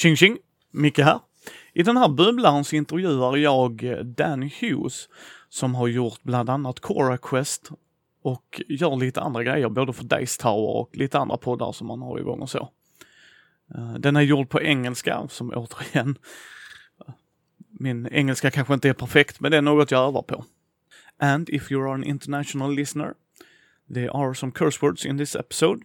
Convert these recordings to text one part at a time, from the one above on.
Tjing tjing! Micke här. I den här bubblan så intervjuar jag eh, Dan Hughes som har gjort bland annat Cora Quest och gör lite andra grejer, både för Dice Tower och lite andra poddar som man har igång och så. Eh, den är gjord på engelska, som återigen, eh, min engelska kanske inte är perfekt, men det är något jag övar på. And if you are an international listener, there are some curse words in this episode,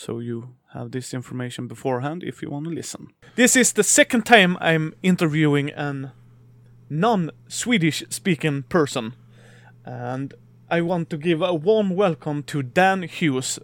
so you have this information beforehand if you want to listen. This is the second time I'm interviewing an non-Swedish speaking person, and I want to give a warm welcome to Dan Hughes.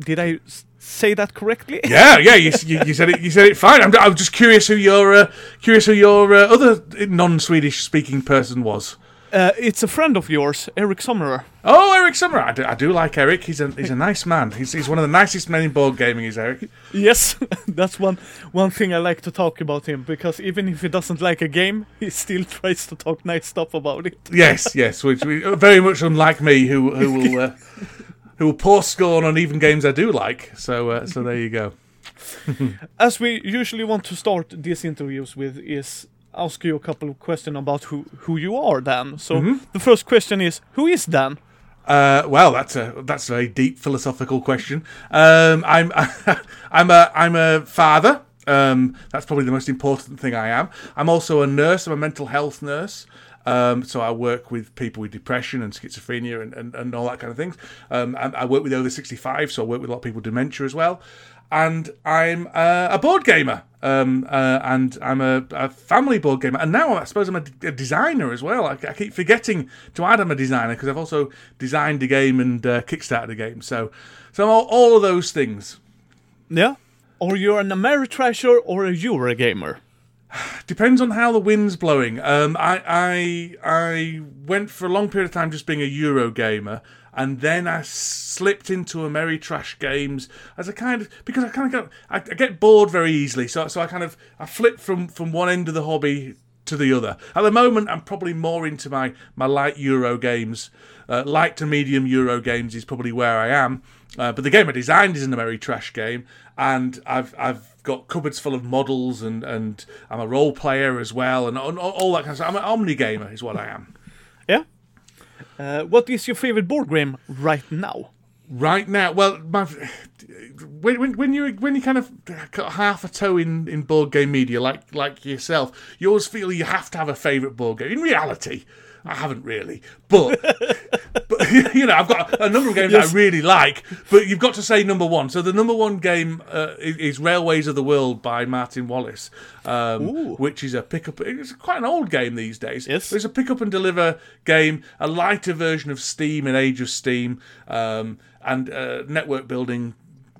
Did I say that correctly? Yeah, yeah, you, you, you said it. You said it fine. I'm, I'm just curious who your uh, curious who your uh, other non-Swedish speaking person was. Uh, it's a friend of yours, Eric Summerer. Oh, Eric Summer. I do, I do like Eric. He's a he's a nice man. He's, he's one of the nicest men in board gaming. Is Eric? Yes, that's one one thing I like to talk about him because even if he doesn't like a game, he still tries to talk nice stuff about it. Yes, yes. Which we, very much unlike me, who who will uh, who will pour scorn on even games I do like. So uh, so there you go. As we usually want to start these interviews with is ask you a couple of questions about who who you are, Dan. So the first question is, who is Dan? Uh, well, that's a that's a very deep philosophical question. Um, I'm I'm a I'm a father. Um, that's probably the most important thing I am. I'm also a nurse. I'm a mental health nurse. Um, so I work with people with depression and schizophrenia and, and, and all that kind of things. Um, I, I work with over 65, so I work with a lot of people with dementia as well. And I'm uh, a board gamer, um, uh, and I'm a, a family board gamer. And now I suppose I'm a, d- a designer as well. I, I keep forgetting to add I'm a designer because I've also designed a game and uh, kickstarted a game. So, so all, all of those things. Yeah. Or you're an Ameritrasher or you're a Eurogamer? Depends on how the wind's blowing. Um, I, I I went for a long period of time just being a Euro gamer, and then I slipped into Ameritrash games as a kind of because I kind of get I, I get bored very easily. So so I kind of I flip from from one end of the hobby to the other. At the moment, I'm probably more into my my light Euro games. Uh, light to medium Euro games is probably where I am. Uh, but the game I designed is an trash game, and I've I've got cupboards full of models, and, and I'm a role player as well, and all, all that kind of stuff. I'm an omni gamer, is what I am. Yeah. Uh, what is your favorite board game right now? Right now, well, my, when, when when you when you kind of got half a toe in, in board game media, like like yourself, you always feel you have to have a favourite board game. In reality, I haven't really, but but you know, I've got a number of games that I really like. But you've got to say number one. So the number one game uh, is, is Railways of the World by Martin Wallace, um, which is a pick up. It's quite an old game these days. Yes. It's a pick up and deliver game, a lighter version of Steam in Age of Steam, um, and uh, network building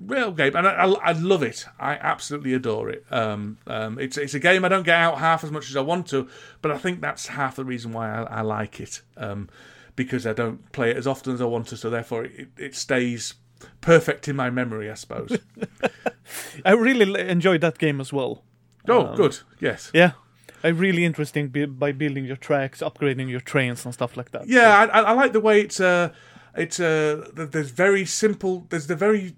real game, and I, I, I love it. I absolutely adore it. Um, um, it's it's a game I don't get out half as much as I want to, but I think that's half the reason why I, I like it. Um, because I don't play it as often as I want to, so therefore it, it stays perfect in my memory, I suppose. I really enjoyed that game as well. oh, good. Yes. Yeah. I really interesting by building your tracks, upgrading your trains and stuff like that. Yeah, I, I I like the way it's uh, it's uh, there's very simple. There's the very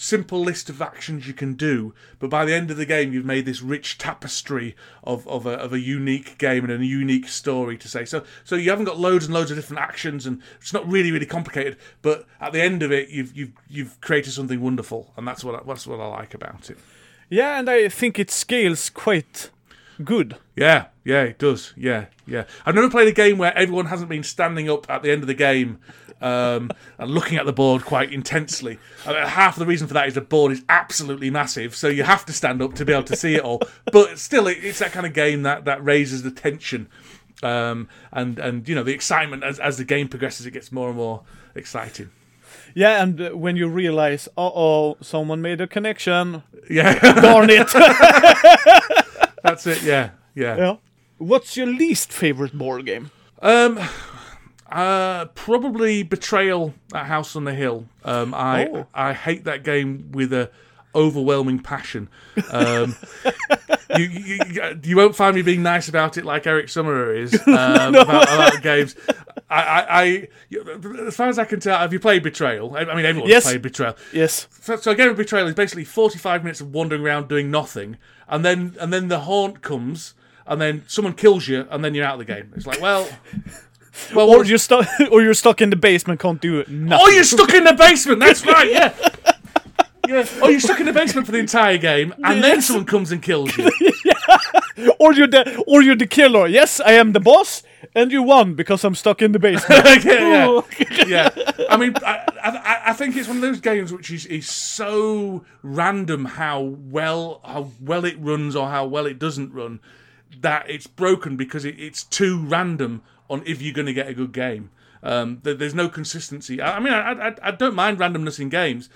simple list of actions you can do, but by the end of the game, you've made this rich tapestry of of a, of a unique game and a unique story to say. So so you haven't got loads and loads of different actions, and it's not really really complicated. But at the end of it, you've you've you've created something wonderful, and that's what that's what I like about it. Yeah, and I think it scales quite good. Yeah, yeah, it does. Yeah, yeah. I've never played a game where everyone hasn't been standing up at the end of the game um, and looking at the board quite intensely. I mean, half of the reason for that is the board is absolutely massive, so you have to stand up to be able to see it all. But still, it, it's that kind of game that, that raises the tension um, and and you know the excitement as as the game progresses. It gets more and more exciting. Yeah, and uh, when you realize, uh oh, someone made a connection. Yeah, Darn it! that's it. Yeah, yeah. yeah. What's your least favorite board game? Um, uh, probably Betrayal at House on the Hill. Um, I Oh. I hate that game with a overwhelming passion. Um, you, you you won't find me being nice about it like Eric Summerer is um, about, about games. I, I, I, as far as I can tell, have you played Betrayal? I, I mean, everyone's Yes. played Betrayal. Yes. So, so a game of Betrayal is basically forty-five minutes of wandering around doing nothing, and then and then the haunt comes, and then someone kills you, and then you're out of the game. It's like, well, well, Or you're stuck, or you're stuck in the basement, can't do nothing. oh, you're stuck in the basement. That's right. Yeah. Yeah. Oh, you're stuck in the basement for the entire game, and then someone comes and kills you. yeah. or you're the, or you're the killer. Yes, I am the boss, and you won because I'm stuck in the basement. yeah, yeah, yeah. I mean, I, I, I think it's one of those games which is, is so random how well how well it runs or how well it doesn't run that it's broken because it, it's too random on if you're going to get a good game. Um, there, there's no consistency. I, I mean, I, I, I don't mind randomness in games,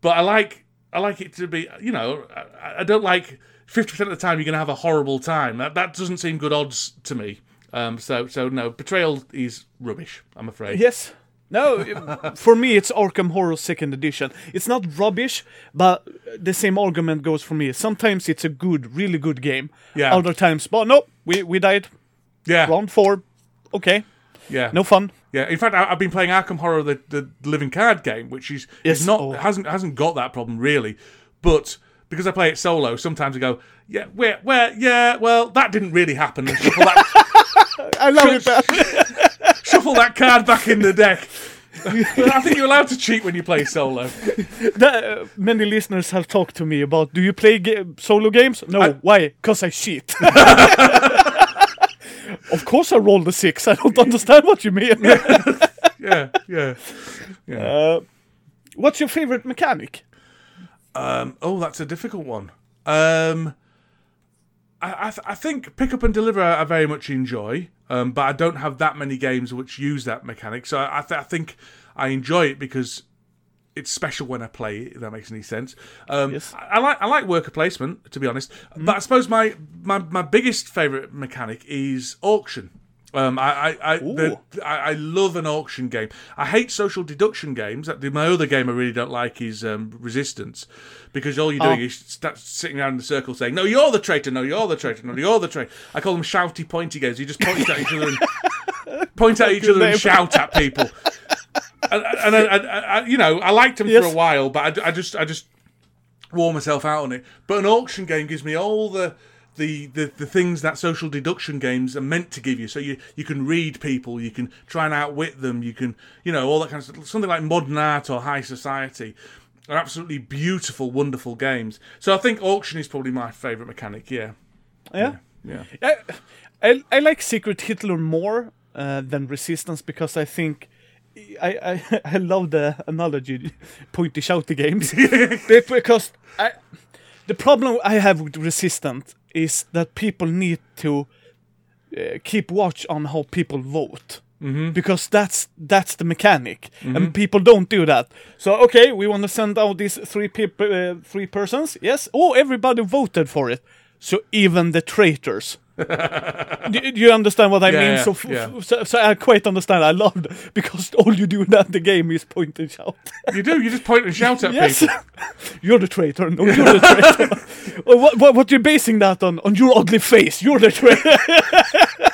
but I like I like it to be. You know, I, I don't like fifty percent of the time you're going to have a horrible time. That that doesn't seem good odds to me. Um, so so no, betrayal is rubbish. I'm afraid. Yes. No, for me it's Arkham Horror Second Edition. It's not rubbish, but the same argument goes for me. Sometimes it's a good, really good game. Yeah. Other times, but no, we we died Yeah, round four. Okay, yeah, no fun. yeah. In fact, I, I've been playing Arkham Horror, the, the living card game, which is Yes, is not oh. hasn't hasn't got that problem really, but. Because I play it solo, sometimes I go, yeah, where, where, yeah, well, that didn't really happen. That, I love it. shuffle that card back in the deck. I think you're allowed to cheat when you play solo. Uh, many listeners have talked to me about. Do you play ga- solo games? No. I- Why? Because I cheat. of course, I rolled a six. I don't understand what you mean. Yeah, yeah. Uh, what's your favorite mechanic? Um, oh, that's a difficult one. Um, I, I, th- I think pick up and deliver I, I very much enjoy, um, but I don't have that many games which use that mechanic. So I, th- I think I enjoy it because it's special when I play it. If that makes any sense. Um, Yes. I, I like I like worker placement to be honest, but I suppose my, my, my biggest favorite mechanic is auction. Um, I I I, the, I I love an auction game. I hate social deduction games. My other game I really don't like is um, Resistance, because all you're doing Oh. is start sitting around in a circle saying, "No, you're the traitor. No, you're the traitor. No, you're the traitor." I call them shouty, pointy games. You just point at each other and point at each other name. and shout at people. And, and I, I, I, you know, I liked them Yes. for a while, but I, I just I just wore myself out on it. But an auction game gives me all the the, the, the things that social deduction games are meant to give you. So you, you can read people, you can try and outwit them, you can you know all that kind of stuff. Something like modern art or high society are absolutely beautiful, wonderful games. So I think auction is probably my favourite mechanic. Yeah, Yeah. yeah, I, I, I like Secret Hitler more uh, than Resistance because I think I, I, I love the analogy pointy shouty games because I, the problem I have with Resistance is that people need to uh, keep watch on how people vote. Because that's that's the mechanic, and people don't do that. So okay, we want to send out these three people, uh, three persons. Yes. Oh, everybody voted for it. So even the traitors do, do you understand what I Yeah, mean? yeah, so, f- yeah. so, so I quite understand. I love it because all you do in that the game is point and shout. you do. You just point and shout at yes, people. you're the traitor. No, you're the traitor. Well, what, what, what you're basing that on? On your ugly face. You're the traitor.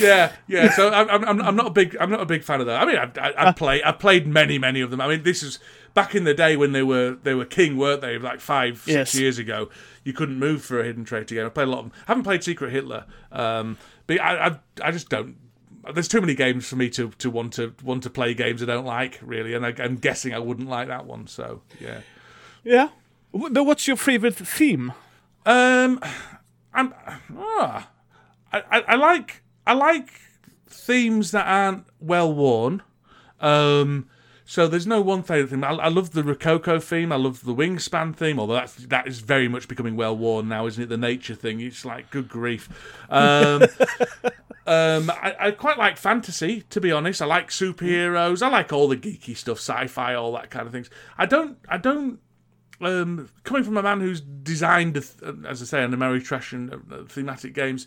Yeah, yeah. So I'm, I'm- I'm, not a big, I'm not a big fan of that. I mean, I, I, Ah. I play, I played many, many of them. I mean, this is back in the day when they were, they were king, weren't they? Like five, six Yes. years ago, you couldn't move for a hidden traitor game. I played a lot of them. I haven't played Secret Hitler, um, but I, I, I just don't. There's too many games for me to, to want to want to play games I don't like really, and I, I'm guessing I wouldn't like that one. So yeah. yeah. But what's your favorite theme? Um, I'm. Ah, I, I, I like I like themes that aren't well worn. Um, so there's no one favorite theme. I, I love the Rococo theme. I love the Wingspan theme. Although that's that is very much becoming well worn now, isn't it? The nature thing. It's like good grief. Um, um, I, I quite like fantasy, to be honest. I like superheroes. I like all the geeky stuff, sci-fi, all that kind of things. I don't. I don't um, coming from a man who's designed, as I say, an Ameritrash uh, thematic games,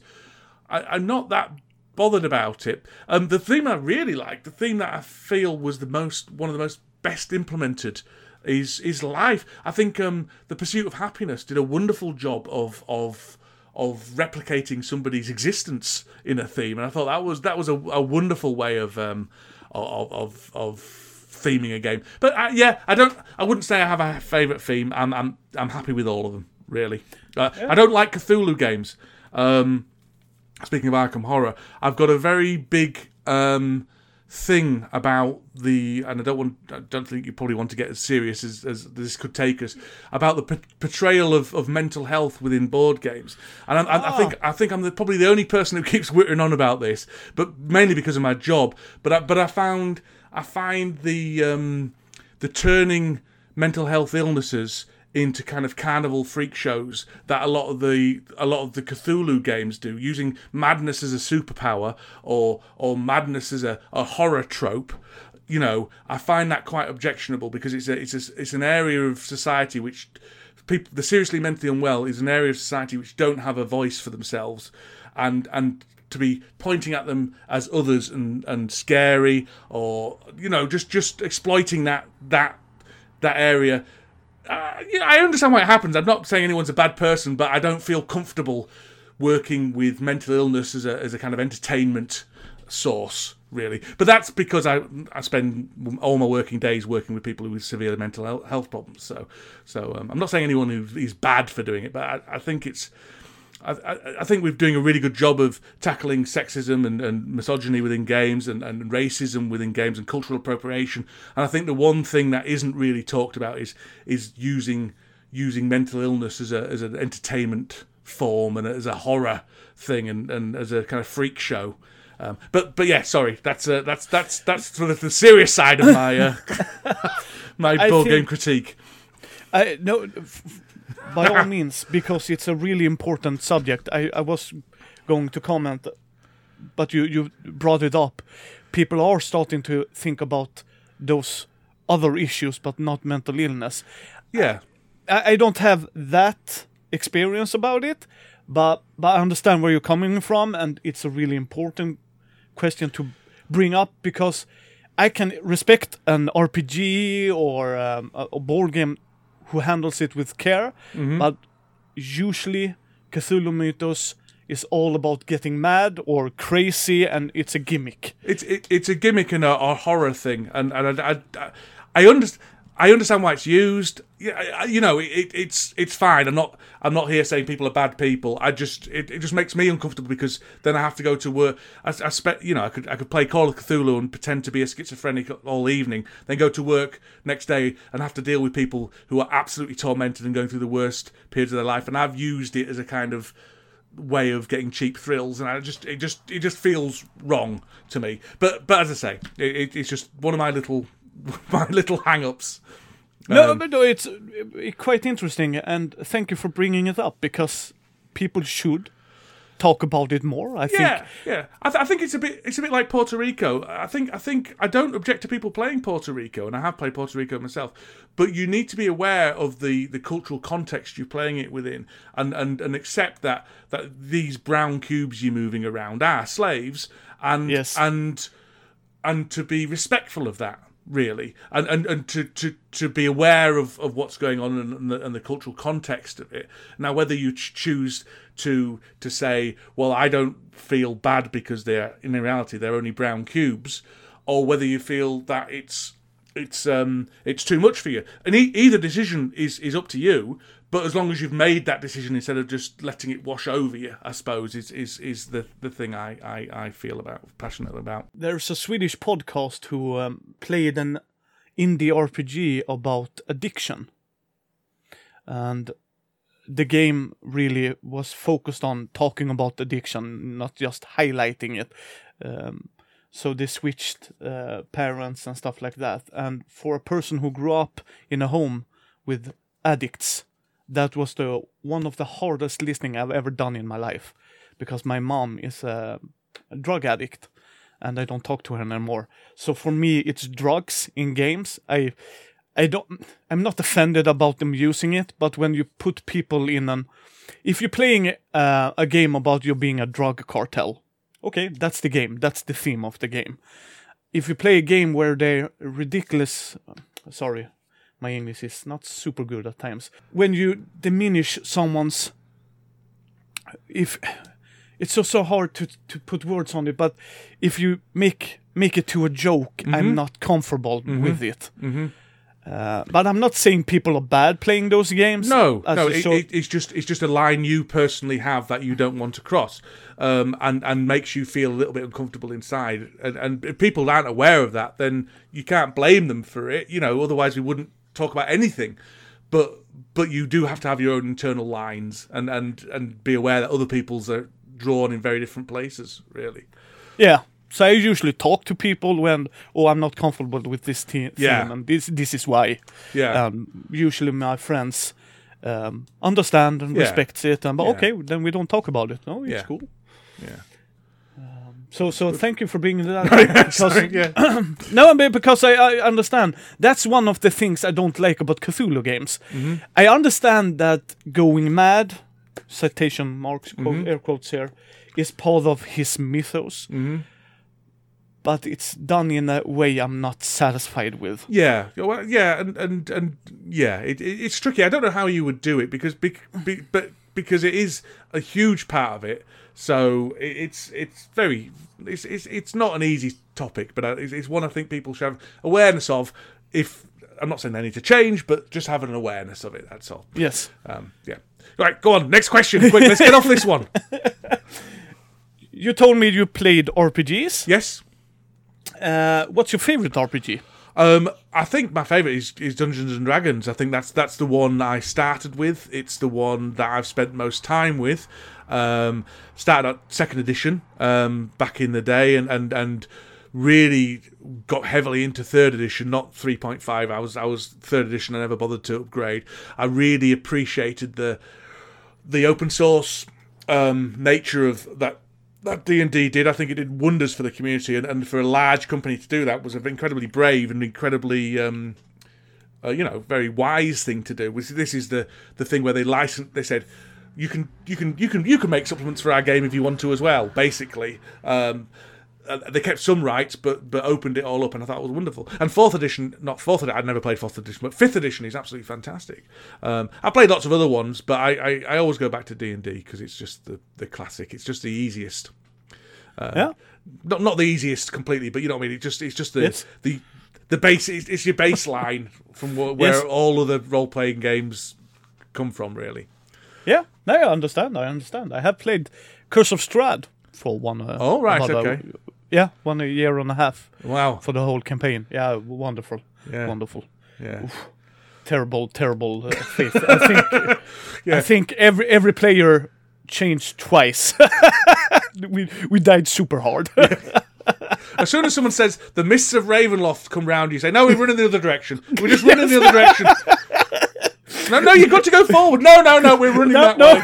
I, I'm not that bothered about it. Um, the theme I really like, the theme that I feel was the most, one of the most best implemented, is is life. I think um, the Pursuit of Happiness did a wonderful job of of of replicating somebody's existence in a theme, and I thought that was that was a, a wonderful way of um, of, of of theming a game. But uh, yeah, I don't. I wouldn't say I have a favourite theme. I'm I'm I'm happy with all of them. Really, uh, I don't like Cthulhu games. Um, speaking of Arkham Horror, I've got a very big um, thing about the, and I don't want, I don't think you probably want to get as serious as, as this could take us about the p- portrayal of, of mental health within board games. And I, I, I think I think I'm the, probably the only person who keeps whittering on about this, but mainly because of my job. But I, but I found I find the um, the turning mental health illnesses into kind of carnival freak shows that a lot of the a lot of the Cthulhu games do, using madness as a superpower or or madness as a, a horror trope. You know, I find that quite objectionable because it's a, it's a, it's an area of society which people the seriously mentally unwell is an area of society which don't have a voice for themselves, and and to be pointing at them as others and and scary or you know just just exploiting that that that area uh, yeah, I understand why it happens. I'm not saying anyone's a bad person, but I don't feel comfortable working with mental illness as a as a kind of entertainment source, really. But that's because I I spend all my working days working with people with severe mental health problems. So so um, I'm not saying anyone who is bad for doing it, but I, I think it's I, I, think we're doing a really good job of tackling sexism and, and misogyny within games and, and racism within games and cultural appropriation. And I think the one thing that isn't really talked about is is using using mental illness as a as an entertainment form and as a horror thing and, and as a kind of freak show. Um, but but yeah, sorry, that's uh, that's that's that's sort of the serious side of my uh, my board think, game critique. I no. F- by all means, because it's a really important subject. I, I was going to comment, but you, you brought it up. People are starting to think about those other issues, but not mental illness. Yeah. I, I don't have that experience about it, but, but I understand where you're coming from, and it's a really important question to bring up because I can respect an RPG or um, a board game who handles it with care, mm-hmm. but usually Cthulhu Mythos is all about getting mad or crazy, and it's a gimmick. It's it, it's a gimmick and a, a horror thing, and and I I, I understand I understand why it's used. Yeah, you know, it, it's it's fine. I'm not I'm not here saying people are bad people. I just it, it just makes me uncomfortable because then I have to go to work. I, I spe- you know I could I could play Call of Cthulhu and pretend to be a schizophrenic all evening, then go to work next day and have to deal with people who are absolutely tormented and going through the worst periods of their life. And I've used it as a kind of way of getting cheap thrills, and I just it just it just feels wrong to me. But but as I say, it, it's just one of my little my little hang-ups. No, um, but no, it's quite interesting, and thank you for bringing it up because people should talk about it more. I think. Yeah, yeah. I, th- I, think it's a bit. It's a bit like Puerto Rico. I think. I think. I don't object to people playing Puerto Rico, and I have played Puerto Rico myself. But you need to be aware of the the cultural context you're playing it within, and and and accept that that these brown cubes you're moving around are slaves, and yes. and and to be respectful of that really, and and, and to, to, to be aware of, of what's going on and, the, and the cultural context of it. Now, whether you choose to to say, well, I don't feel bad because they're in reality they're only brown cubes, or whether you feel that it's it's um it's too much for you, and e- either decision is is up to you. But as long as you've made that decision instead of just letting it wash over you, I suppose is is, is the, the thing I, I, I feel about passionate about. There's a Swedish podcast who um, played an indie RPG about addiction, and the game really was focused on talking about addiction, not just highlighting it. Um, so they switched uh, parents and stuff like that. And for a person who grew up in a home with addicts, that was the one of the hardest listening I've ever done in my life because my mom is a, a drug addict and I don't talk to her anymore. So for me, it's drugs in games. I, I don't, I'm not offended about them using it, but when you put people in an, if you're playing uh, a game about you being a drug cartel, okay, that's the game. That's the theme of the game. If you play a game where they're ridiculous, sorry, my English is not super good at times. When you diminish someone's if it's so so hard to to put words on it, but if you make make it to a joke, Mm-hmm. I'm not comfortable with it. Uh, but I'm not saying people are bad playing those games. No, no, it, it, it's just it's just a line you personally have that you don't want to cross, um, and and makes you feel a little bit uncomfortable inside. And, and if people aren't aware of that, then you can't blame them for it. You know, otherwise we wouldn't talk about anything. But but you do have to have your own internal lines and and and be aware that other people's are drawn in very different places. Really. Yeah. So I usually talk to people when, oh, I'm not comfortable with this te- Yeah. and this this is why. Yeah. Um, usually my friends um, understand and Yeah. respect it, and but Yeah. okay, then we don't talk about it. No, it's Yeah. cool. yeah. So so thank you for bringing that. up, because, Sorry, yeah. no, because I, I understand that's one of the things I don't like about Cthulhu games. Mm-hmm. I understand that going mad, citation marks, quote, Mm-hmm. air quotes here, is part of his mythos. Mm-hmm. But it's done in a way I'm not satisfied with. Yeah, well, yeah, and and and yeah, it, it, it's tricky. I don't know how you would do it because, be, be, but because it is a huge part of it. So it's it's very it's, it's it's not an easy topic, but uh, it's, it's one I think people should have awareness of. If I'm not saying they need to change, but just have an awareness of it. That's all. Yes. Um, yeah. Right, go on. Next question. Quick, let's get off this one. You told me you played RPGs. Yes. Uh, what's your favorite RPG? Um, I think my favourite is, is Dungeons and Dragons. I think that's that's the one I started with. It's the one that I've spent most time with. Um, started at second edition um, back in the day, and, and and really got heavily into third edition, not three point five. I was I was third edition. I never bothered to upgrade. I really appreciated the the open source um, nature of that that D and D did. I think it did wonders for the community, and, and for a large company to do that was an incredibly brave and incredibly, um, uh, you know, very wise thing to do. Which this is the the thing where they license. They said. You can, you can, you can, you can make supplements for our game if you want to as well. Basically, um, they kept some rights, but but opened it all up, and I thought it was wonderful. And fourth edition, not fourth edition, I'd never played fourth edition, but fifth edition is absolutely fantastic. Um, I played lots of other ones, but I, I, I always go back to D and D because it's just the, the classic. It's just the easiest. yeah. Not not the easiest completely, but you know what I mean. It just it's just the Yes. the the base. It's, it's your baseline from where, where Yes. all of the role playing games come from, really. Yeah, no, I understand. I understand. I have played Curse of Strahd for one. Uh, Oh, right, about a- okay. Yeah, one year and a half Wow. for the whole campaign. Yeah, wonderful, Yeah. wonderful. Yeah. Terrible, terrible uh, faith. I think. I think every every player changed twice. we we died super hard. As soon as someone says the mists of Ravenloft come round, you say, "No, we're running the other direction. We're just running the other direction." No, no, you've got to go forward. No, no, no, we're running No, that no. way.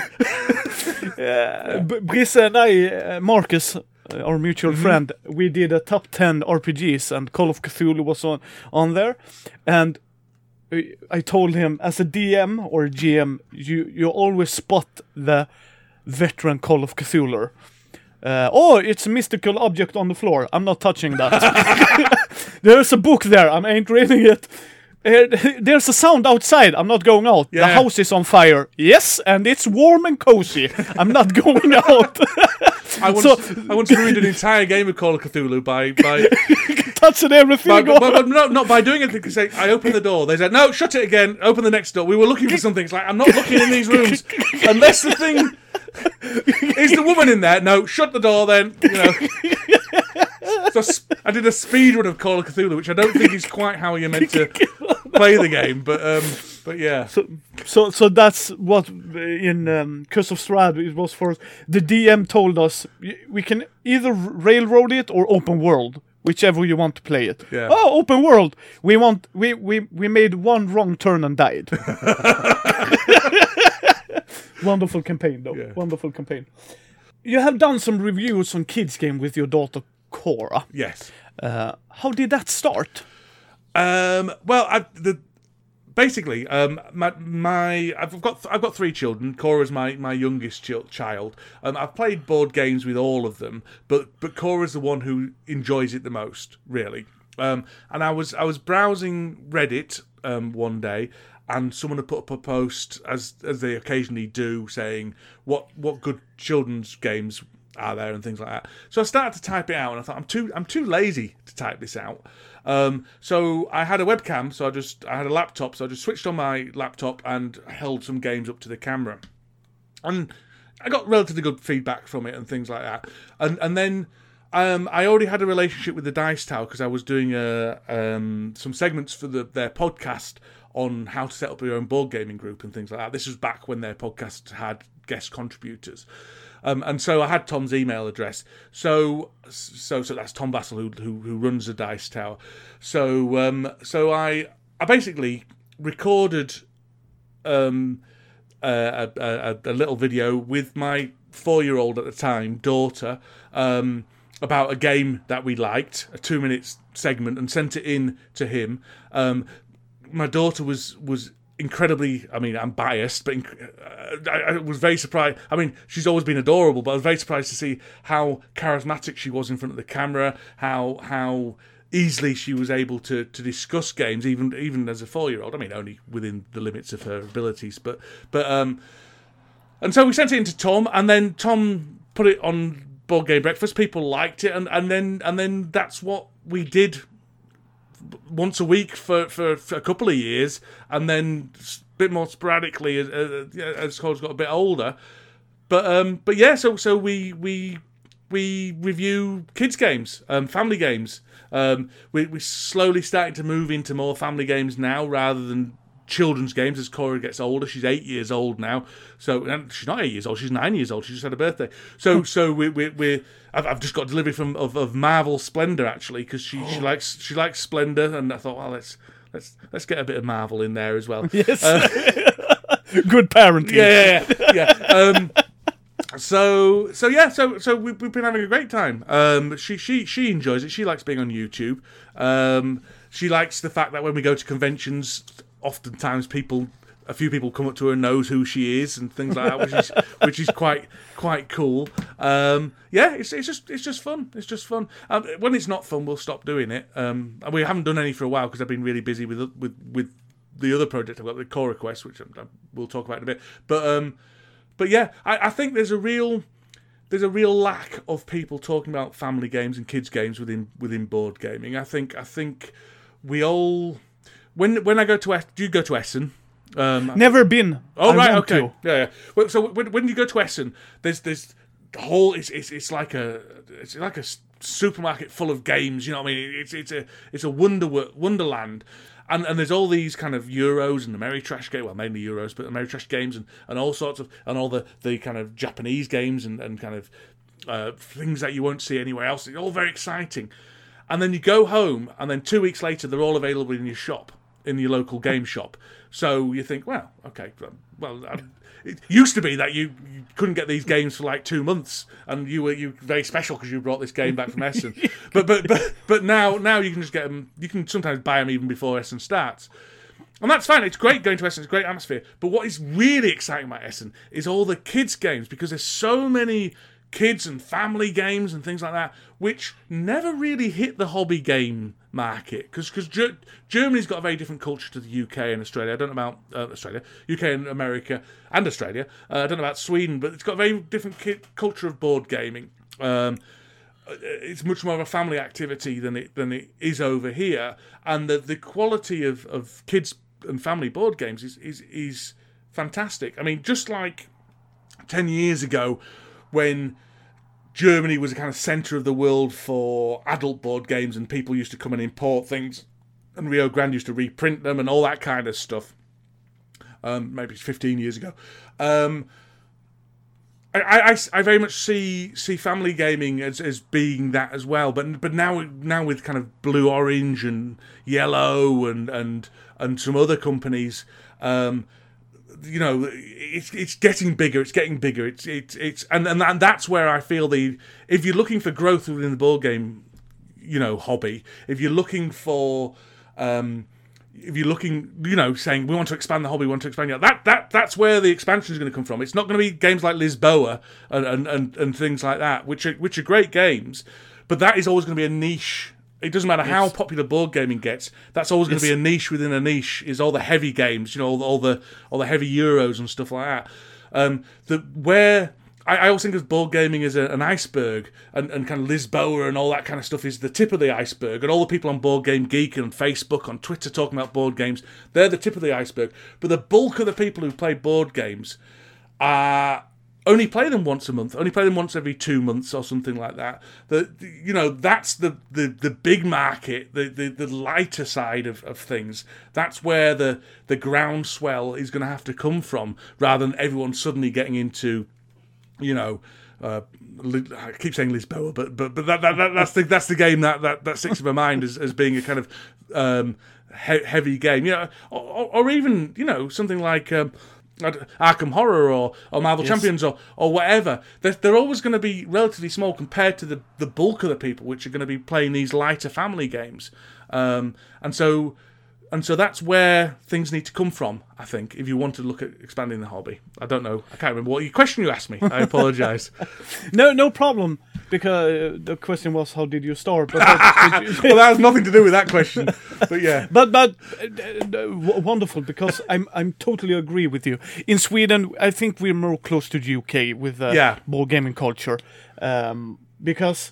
B- Brisse and I, uh, Marcus, our mutual Mm-hmm. friend, we did a top 10 RPGs and Call of Cthulhu was on, on there. And I- told him, as a DM or GM, you, you always spot the veteran Call of Cthulhu. Uh, oh, it's a mystical object on the floor. I'm not touching that. There's a book there. I ain't reading it. Uh, there's a sound outside. I'm not going out. The house is on fire. Yes, and it's warm and cozy. I'm not going out. I once, So- I once ruined an entire game of Call of Cthulhu by by, Touching everything. by, by, by no, not by doing anything. Because I opened the door. They said, "No, shut it again. Open the next door." We were looking for something. It's like I'm not looking in these rooms unless the thing is the woman in there. No, shut the door. Then you know. So I did a speed run of Call of Cthulhu, which I don't think is quite how you're meant to play the game. But um, but yeah, So, so so that's what uh, in um, Curse of Strahd it was for. The DM told us we can either railroad it or open world, whichever you want to play it. Yeah. Oh, open world. We want we we we made one wrong turn and died. Wonderful campaign, though. Yeah. Wonderful campaign. You have done some reviews on kids game with your daughter Cora. yes. Uh, how did that start? Um, well, I, the basically, um, my, my I've got I've got three children. Cora's my my youngest chil- child. Um, I've played board games with all of them, but but Cora's the one who enjoys it the most, really. Um, and I was I was browsing Reddit um, one day, and someone had put up a post as as they occasionally do, saying what what good children's games are there and things like that. So I started to type it out, and I thought I'm too I'm too lazy to type this out. Um, so I had a webcam, so I just I had a laptop, so I just switched on my laptop and held some games up to the camera, and I got relatively good feedback from it and things like that. And and then um, I already had a relationship with the Dice Tower because I was doing a, um, some segments for the, their podcast on how to set up your own board gaming group and things like that. This was back when their podcast had guest contributors. Um, and so I had Tom's email address. So so so that's Tom Vasel who who, who runs the Dice Tower. So um, so I I basically recorded um, a, a, a little video with my four year old at the time daughter um, about a game that we liked, a two minute segment, and sent it in to him. Um, my daughter was was incredibly i mean i'm biased but inc- I, I, was very surprised i mean she's always been adorable but i was very surprised to see how charismatic she was in front of the camera how how easily she was able to to discuss games even even as a four year old i mean only within the limits of her abilities but but um and so we sent it into tom and then tom put it on board game breakfast. People liked it and and then and then that's what we did once a week for, for, for, a couple of years, and then a bit more sporadically as, as Cora's got a bit older. But um, but yeah, so so we we we review kids games, um, family games. Um, we we're slowly starting to move into more family games now, rather than children's games as Cora gets older. She's eight years old now, so and she's not eight years old. She's nine years old. She just had a birthday. So so we we we I've, I've just got delivery from of, of Marvel Splendor actually because she, oh. she likes she likes Splendor, and I thought well let's let's let's get a bit of Marvel in there as well. Yes, uh, good parenting. Yeah, yeah, yeah. Um, so so yeah so so we've, we've been having a great time um she she she enjoys it she likes being on youtube um she likes the fact that when we go to conventions oftentimes people a few people come up to her and knows who she is and things like that, which is which is quite quite cool. Um, yeah, it's it's just it's just fun. It's just fun. Um, when it's not fun, we'll stop doing it. Um, we haven't done any for a while because I've been really busy with with with the other project I've got, the Cora Quest, which I, we'll talk about in a bit. But um, but yeah, I, I think there's a real there's a real lack of people talking about family games and kids games within within board gaming. I think I think we all when when I go to do you go to Essen? Um, Never been. Oh I right, okay, to. yeah, yeah. Well, so when, when you go to Essen, there's there's the whole it's, it's it's like a it's like a supermarket full of games. You know what I mean? It's it's a it's a wonder wonderland. And, and there's all these kind of Euros and Ameritrash game, well mainly Euros, but Ameritrash games and, and all sorts of and all the, the kind of Japanese games and, and kind of uh, things that you won't see anywhere else. It's all very exciting. And then you go home, and then two weeks later, they're all available in your shop in your local game shop. So you think, well, okay, well, um, it used to be that you, you couldn't get these games for like two months, and you were you very special because you brought this game back from Essen. but but but but now now you can just get them. You can sometimes buy them even before Essen starts. And that's fine. It's great going to Essen. It's a great atmosphere. But what is really exciting about Essen is all the kids' games because there's so many kids and family games and things like that, which never really hit the hobby game market because because Ger- Germany's got a very different culture to the UK and Australia. I don't know about uh, Australia, UK and America and Australia. Uh, I don't know about Sweden, but it's got a very different ki- culture of board gaming. Um, uh, it's much more of a family activity than it than it is over here, and the the quality of, of kids and family board games is is is fantastic. I mean, just like ten years ago, when Germany was a kind of centre of the world for adult board games, and people used to come and import things, and Rio Grande used to reprint them and all that kind of stuff. Um, maybe 15 years ago. Um, I, I, I very much see see family gaming as, as being that as well, but but now now with kind of blue orange and yellow and and and some other companies, um, you know, it's it's getting bigger. It's getting bigger. It's it's it's and and, and that's where I feel the if you're looking for growth within the board game, you know, hobby. If you're looking for um, if you're looking, you know, saying we want to expand the hobby, we want to expand that, that that that's where the expansion is going to come from. It's not going to be games like Lisboa and, and, and, and things like that, which are which are great games, but that is always going to be a niche It doesn't matter how popular board gaming gets. That's always going to be a niche within a niche. Is all the heavy games, you know, all the all the, all the heavy euros and stuff like that. Um, the where I, I always think of board gaming as a, an iceberg, and, and kind of Lisboa and all that kind of stuff is the tip of the iceberg. And all the people on Board Game Geek and Facebook, on Twitter talking about board games, they're the tip of the iceberg. But the bulk of the people who play board games are only play them once a month, only play them once every two months or something like that. The- you know that's the, the, the big market, the, the, the lighter side of, of things. That's where the the groundswell is going to have to come from, rather than everyone suddenly getting into, you know. Uh, I keep saying Lisboa, but but but that, that, that that's the that's the game that that, that sticks in my mind as, as being a kind of um, he- heavy game, you know, or, or, even you know something like um, Arkham Horror or, or Marvel Champions or, or whatever, they're, they're always going to be relatively small compared to the, the bulk of the people which are going to be playing these lighter family games. Um, and so and so that's where things need to come from, I think, if you want to look at expanding the hobby. I don't know. I can't remember what your question you asked me. I apologise. No, no problem. Because uh, the question was, how did you start? But, but, well, that has nothing to do with that question. But yeah. but, but uh, uh, wonderful because I'm I'm totally agree with you. In Sweden, I think we're more close to the UK with uh, Yeah. board gaming culture, um, because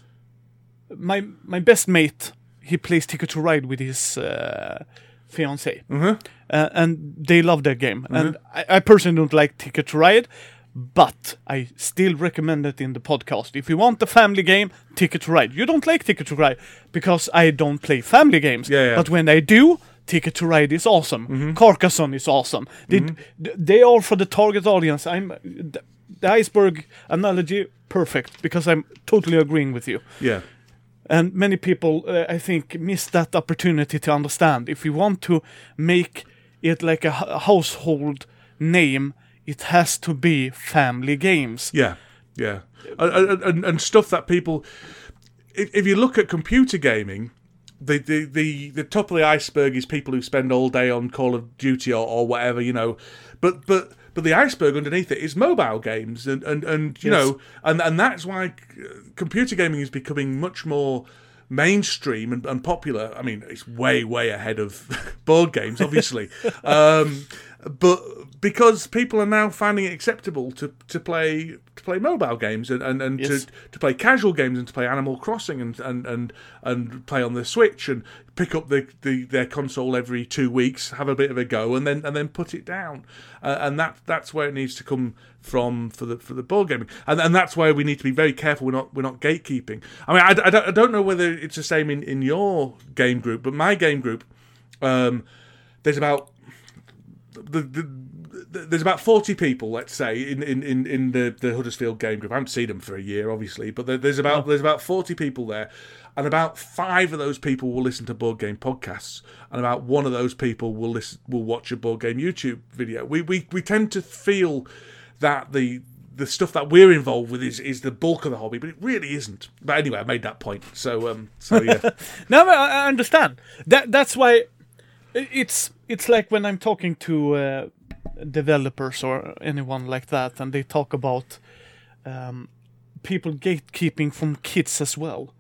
my my best mate he plays Ticket to Ride with his uh, fiance, Mm-hmm. uh, and they love that game. And I, I personally don't like Ticket to Ride. But I still recommend it in the podcast. If you want a family game, Ticket to Ride. You don't like Ticket to Ride because I don't play family games. Yeah, yeah. But when I do, Ticket to Ride is awesome. Mm-hmm. Carcassonne is awesome. They, th- they are for the target audience. I'm the, the iceberg analogy perfect because I'm totally agreeing with you. Yeah. And many people, uh, I think, miss that opportunity to understand. If you want to make it like a household name, it has to be family games. Yeah, yeah, and, and, and stuff that people. If, if you look at computer gaming, the, the the the top of the iceberg is people who spend all day on Call of Duty or, or whatever, you know. But but but the iceberg underneath it is mobile games, and and, and you Yes. know, and and that's why uh, computer gaming is becoming much more mainstream and, and popular. I mean, it's way way ahead of board games, obviously. um, but because people are now finding it acceptable to, to play to play mobile games and, and, and Yes. to, to play casual games and to play Animal Crossing and and, and, and play on the Switch and pick up the, the their console every two weeks, have a bit of a go, and then and then put it down. Uh, and that that's where it needs to come from for the for the board gaming, and and that's why we need to be very careful. We're not we're not gatekeeping. I mean, I, I, don't, I don't know whether it's the same in, in your game group, but my game group, um, there's about the, the, the, there's about 40 people, let's say, in, in, in, in the, the Huddersfield game group. I haven't seen them for a year, obviously, but there's about there's about 40 people there, and about five of those people will listen to board game podcasts, and about one of those people will listen will watch a board game YouTube video. We we, we tend to feel that the the stuff that we're involved with is, is the bulk of the hobby, but it really isn't. But anyway, I made that point. So um so yeah. No, I I understand. That that's why it's it's like when I'm talking to uh, developers or anyone like that, and they talk about um, people gatekeeping from kids as well.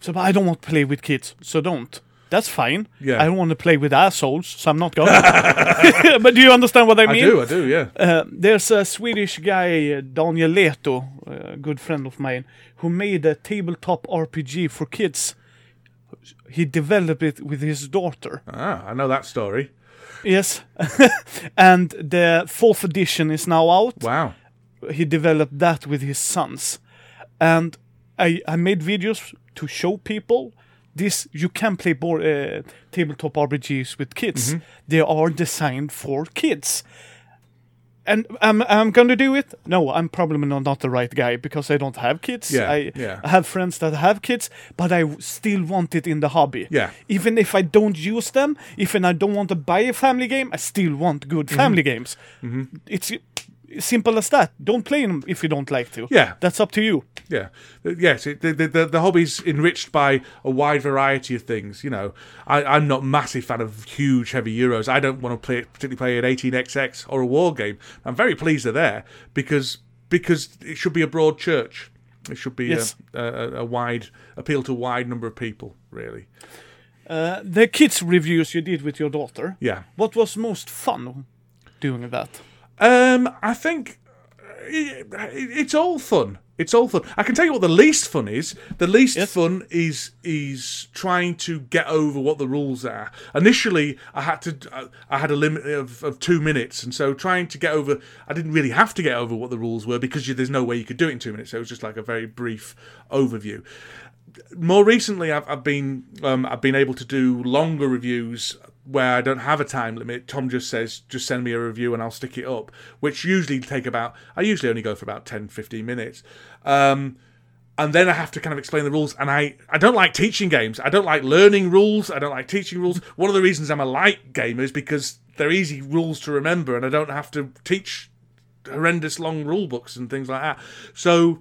So, but I don't want to play with kids, so don't. That's fine. Yeah. I don't want to play with assholes, so I'm not going. but do you understand what I mean? I do, I do, yeah. Uh, there's a Swedish guy, uh, Daniel Leto, a good friend of mine, who made a tabletop RPG for kids. He developed it with his daughter. Ah, I know that story. Yes. and the fourth edition is now out. Wow. He developed that with his sons. And I, I made videos to show people this you can play board, uh, tabletop RPGs with kids. Mm-hmm. They are designed for kids. And am I'm gonna do it? No, I'm probably not, not the right guy because I don't have kids. Yeah, I, yeah. I have friends that have kids, but I still want it in the hobby. Yeah. Even if I don't use them, even I don't want to buy a family game, I still want good family games. It's uh, simple as that. Don't play them if you don't like to. Yeah. That's up to you. Yeah, Uh, yes. It, the, the the hobby's enriched by a wide variety of things. You know, I, I'm not massive fan of huge, heavy euros. I don't want to play particularly play an 18xx or a war game. I'm very pleased they're there because because it should be a broad church. It should be Yes. a, a, a wide appeal to a wide number of people, really. Uh, the kids reviews you did with your daughter. Yeah. What was most fun doing that? Um, I think it, it's all fun. It's all fun. I can tell you what the least fun is. The least Yes. fun is is trying to get over what the rules are. Initially, I had to. I had a limit of, of two minutes, and so trying to get over. I didn't really have to get over what the rules were because you, there's no way you could do it in two minutes. So it was just like a very brief overview. More recently, I've, I've been um, I've been able to do longer reviews where I don't have a time limit. Tom just says, just send me a review and I'll stick it up, which usually take about, I usually only go for about 10, 15 minutes. Um, and then I have to kind of explain the rules. And I, I don't like teaching games. I don't like learning rules. I don't like teaching rules. One of the reasons I'm a light gamer is because they're easy rules to remember and I don't have to teach horrendous long rule books and things like that. So,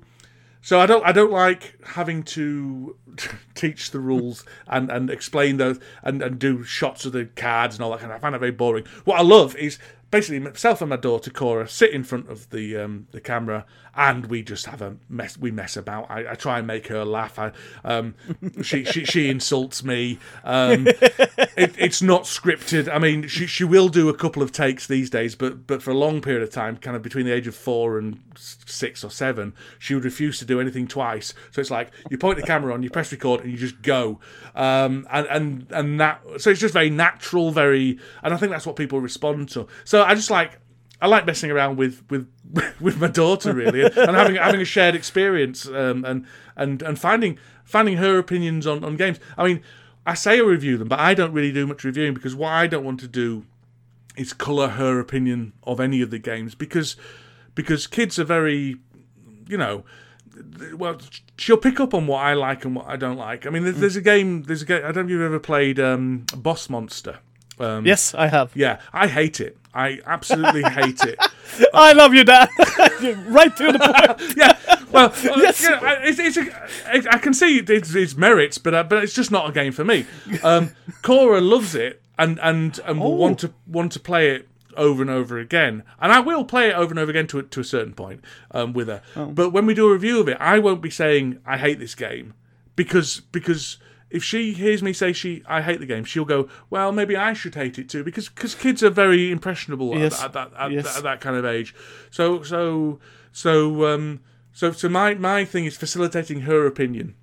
so I don't I don't like having to teach the rules and, and explain those and, and do shots of the cards and all that kind of I find it very boring. What I love is basically myself and my daughter Cora sit in front of the um, the camera and we just have a mess we mess about. I, I try and make her laugh. I, um, she, she she insults me. Um, it, it's not scripted. I mean, she she will do a couple of takes these days, but but for a long period of time, kind of between the age of four and six or seven, she would refuse to do anything twice. So it's like you point the camera on, you press record, and you just go. Um, and and and that so it's just very natural, very, and I think that's what people respond to. So I just like. I like messing around with with with my daughter really, and having having a shared experience, um, and and and finding finding her opinions on on games. I mean, I say I review them, but I don't really do much reviewing because what I don't want to do is colour her opinion of any of the games because because kids are very, you know, well, she'll pick up on what I like and what I don't like. I mean, there's, there's a game, there's a game. I don't know if you've ever played um, Boss Monster. Um, Yes, I have. Yeah, I hate it. I absolutely hate it. I love you, Dad. right to the point. yeah. Well, yes. it's, it's a, it, I can see its, its merits, but uh, but it's just not a game for me. Um, Cora loves it and and and will Oh. want to want to play it over and over again, and I will play it over and over again to a, to a certain point um, with her. But when we do a review of it, I won't be saying I hate this game because because. If she hears me say she I hate the game, she'll go, well, maybe I should hate it too, because cause kids are very impressionable at- Yes. at, that at, Yes. at that kind of age. So so so um so so my my thing is facilitating her opinion.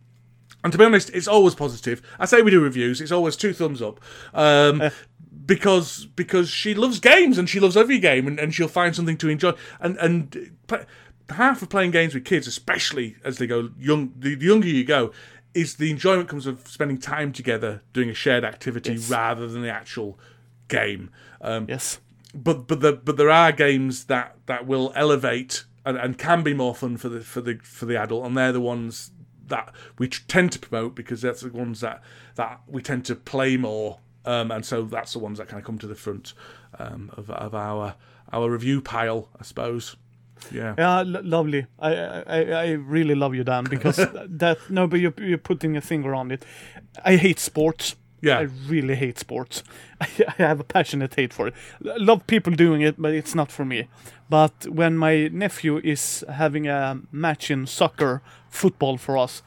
And to be honest, it's always positive. I say we do reviews, it's always two thumbs up. Um because because she loves games and she loves every game and, and she'll find something to enjoy. And and half of playing games with kids, especially as they go young the younger you go, is the enjoyment comes of spending time together doing a shared activity rather than the actual game. Um, Yes. but but the but there are games that that will elevate and, and can be more fun for the for the for the adult, and they're the ones that we tend to promote because that's the ones that that we tend to play more, um, and so that's the ones that kind of come to the front um, of of our our review pile, I suppose. Yeah. Yeah, lo- lovely. I, I I really love you, Dan, because that no, but you're you're putting a finger on it. I hate sports. Yeah. I really hate sports. I, I have a passionate hate for it. I love people doing it, but it's not for me. But when my nephew is having a match in soccer, football for us,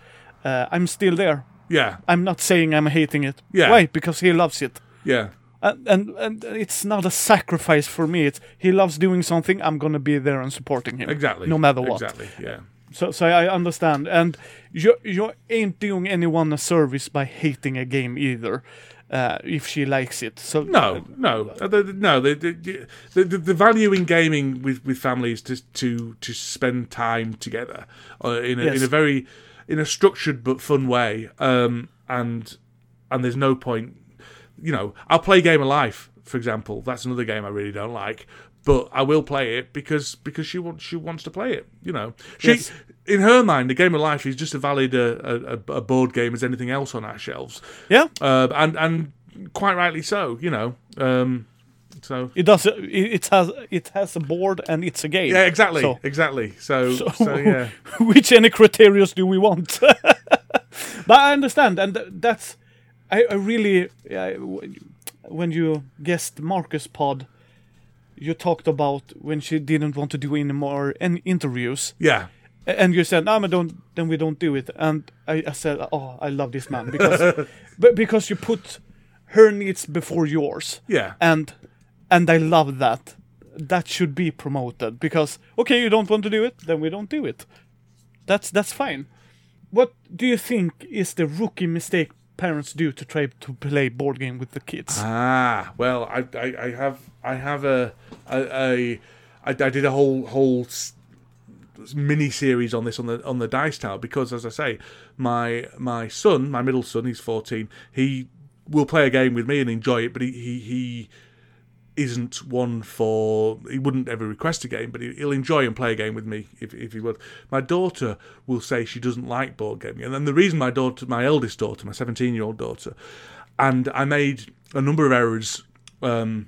uh, I'm still there. Yeah. I'm not saying I'm hating it. Yeah. Why? Because he loves it. Yeah. And, and and it's not a sacrifice for me. It's he loves doing something. I'm gonna be there and supporting him. Exactly. No matter what. Exactly. Yeah. So, so I understand, and you you ain't doing anyone a service by hating a game either, uh, if she likes it. So No, no, Uh, no. The, the, the, the, the value in gaming with, with families to to to spend time together uh, in a, Yes. in a very in a structured but fun way. Um, and and there's no point. You know, I'll play Game of Life, for example. That's another game I really don't like, but I will play it because because she wants she wants to play it. You know, she Yes. in her mind, the Game of Life is just as valid a, a, a board game as anything else on our shelves yeah, uh, and and quite rightly so. You know, um, so it does. It, it has it has a board and it's a game. yeah, exactly, So, exactly. So, so, so yeah, which any criteria do we want? but I understand, and that's I, I really I, when you guessed Marcus Pod, you talked about when she didn't want to do any more any interviews. yeah, and you said, "No, but don't." Then we don't do it. And I, I said, "Oh, I love this man because, but because you put her needs before yours." Yeah. And and I love that. That should be promoted because okay, you don't want to do it, then we don't do it. That's that's fine. What do you think is the rookie mistake parents do to try to play board game with the kids? Ah, well, I, I, I have I have a a, a I, I did a whole whole mini series on this on the on the dice tower because as I say, my my son, my middle son, he's fourteen. He will play a game with me and enjoy it, but he he, he isn't one for he wouldn't ever request a game but he, he'll enjoy and play a game with me if, if he would. My daughter will say she doesn't like board gaming. And then the reason my daughter my eldest daughter my 17 year old daughter and i made a number of errors um,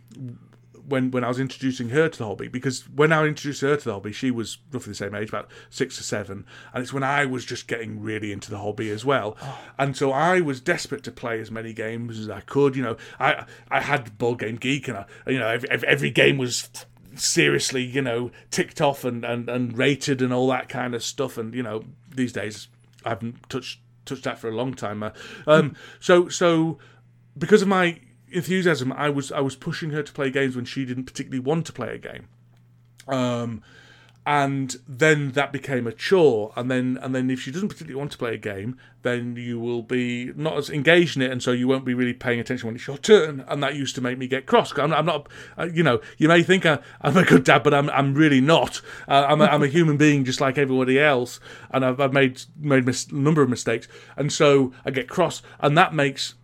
when when I was introducing her to the hobby because when I introduced her to the hobby, she was roughly the same age, about six or seven, and it's when I was just getting really into the hobby as well, and so I was desperate to play as many games as I could. You know, I I had Board Game Geek, and I, you know every, every- every game was seriously you know ticked off and, and and rated and all that kind of stuff, and you know these days I haven't touched touched that for a long time. Uh, um, so so because of my enthusiasm, I was I was pushing her to play games when she didn't particularly want to play a game. Um, and then that became a chore, and then and then if she doesn't particularly want to play a game, then you will be not as engaged in it, and so you won't be really paying attention when it's your turn, and that used to make me get cross. I'm, I'm not, uh, you know, you may think I, I'm a good dad, but I'm I'm really not. Uh, I'm a, I'm a human being just like everybody else, and I've, I've made made mis- a number of mistakes, and so I get cross, and that makes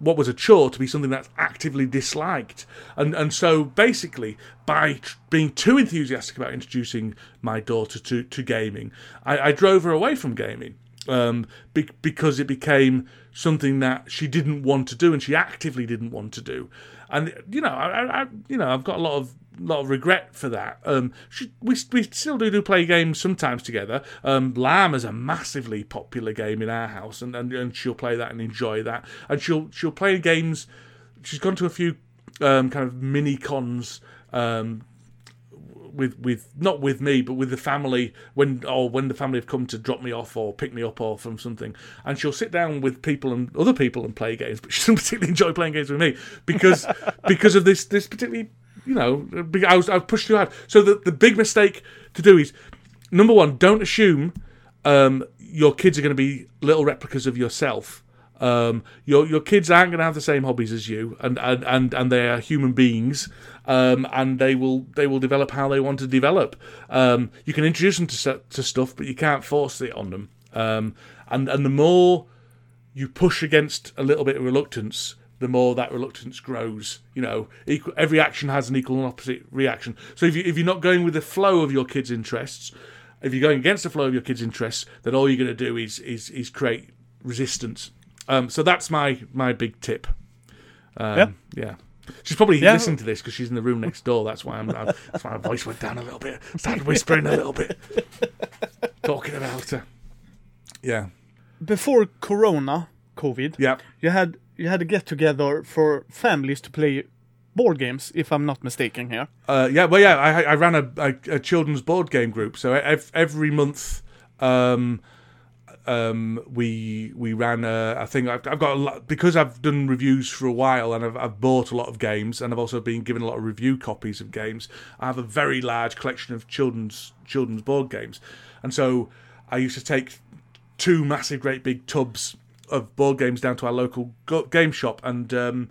what was a chore to be something that's actively disliked. And and so basically, by being too enthusiastic about introducing my daughter to, to gaming, I, I drove her away from gaming um, be- because it became something that she didn't want to do and she actively didn't want to do. And you know, I, I you know, I've got a lot of lot of regret for that. Um, she, we we still do do play games sometimes together. Um, Lamb is a massively popular game in our house, and, and, and she'll play that and enjoy that. And she'll she'll play games. She's gone to a few um, kind of mini cons. Um, with with not with me but with the family when or when the family have come to drop me off or pick me up or from something and she'll sit down with people and other people and play games but she doesn't particularly enjoy playing games with me because because of this this particularly you know I was I was pushed too hard so the the big mistake to do is number one don't assume um, your kids are going to be little replicas of yourself um, your your kids aren't going to have the same hobbies as you, and and and, and they are human beings, um, and they will they will develop how they want to develop. Um, you can introduce them to to stuff, but you can't force it on them. Um, and and the more you push against a little bit of reluctance, the more that reluctance grows. You know, equal, every action has an equal and opposite reaction. So if you if you're not going with the flow of your kids' interests, if you're going against the flow of your kids' interests, then all you're going to do is is is create resistance. Um, so that's my my big tip. Um, Yeah. yeah. She's probably Yeah. listening to this because she's in the room next door. That's why I'm. I'm that's why my voice went down a little bit. Started whispering a little bit, talking about her. Yeah, Before Corona, COVID, yeah, you had you had a get together for families to play board games, if I'm not mistaken here. uh, yeah. Well, yeah. I, I ran a, a, a children's board game group. So every month, um, um, we we ran. A, I think I've, I've got a lot because I've done reviews for a while and I've, I've bought a lot of games and I've also been given a lot of review copies of games. I have a very large collection of children's children's board games, and so I used to take two massive, great big tubs of board games down to our local go- game shop, and um,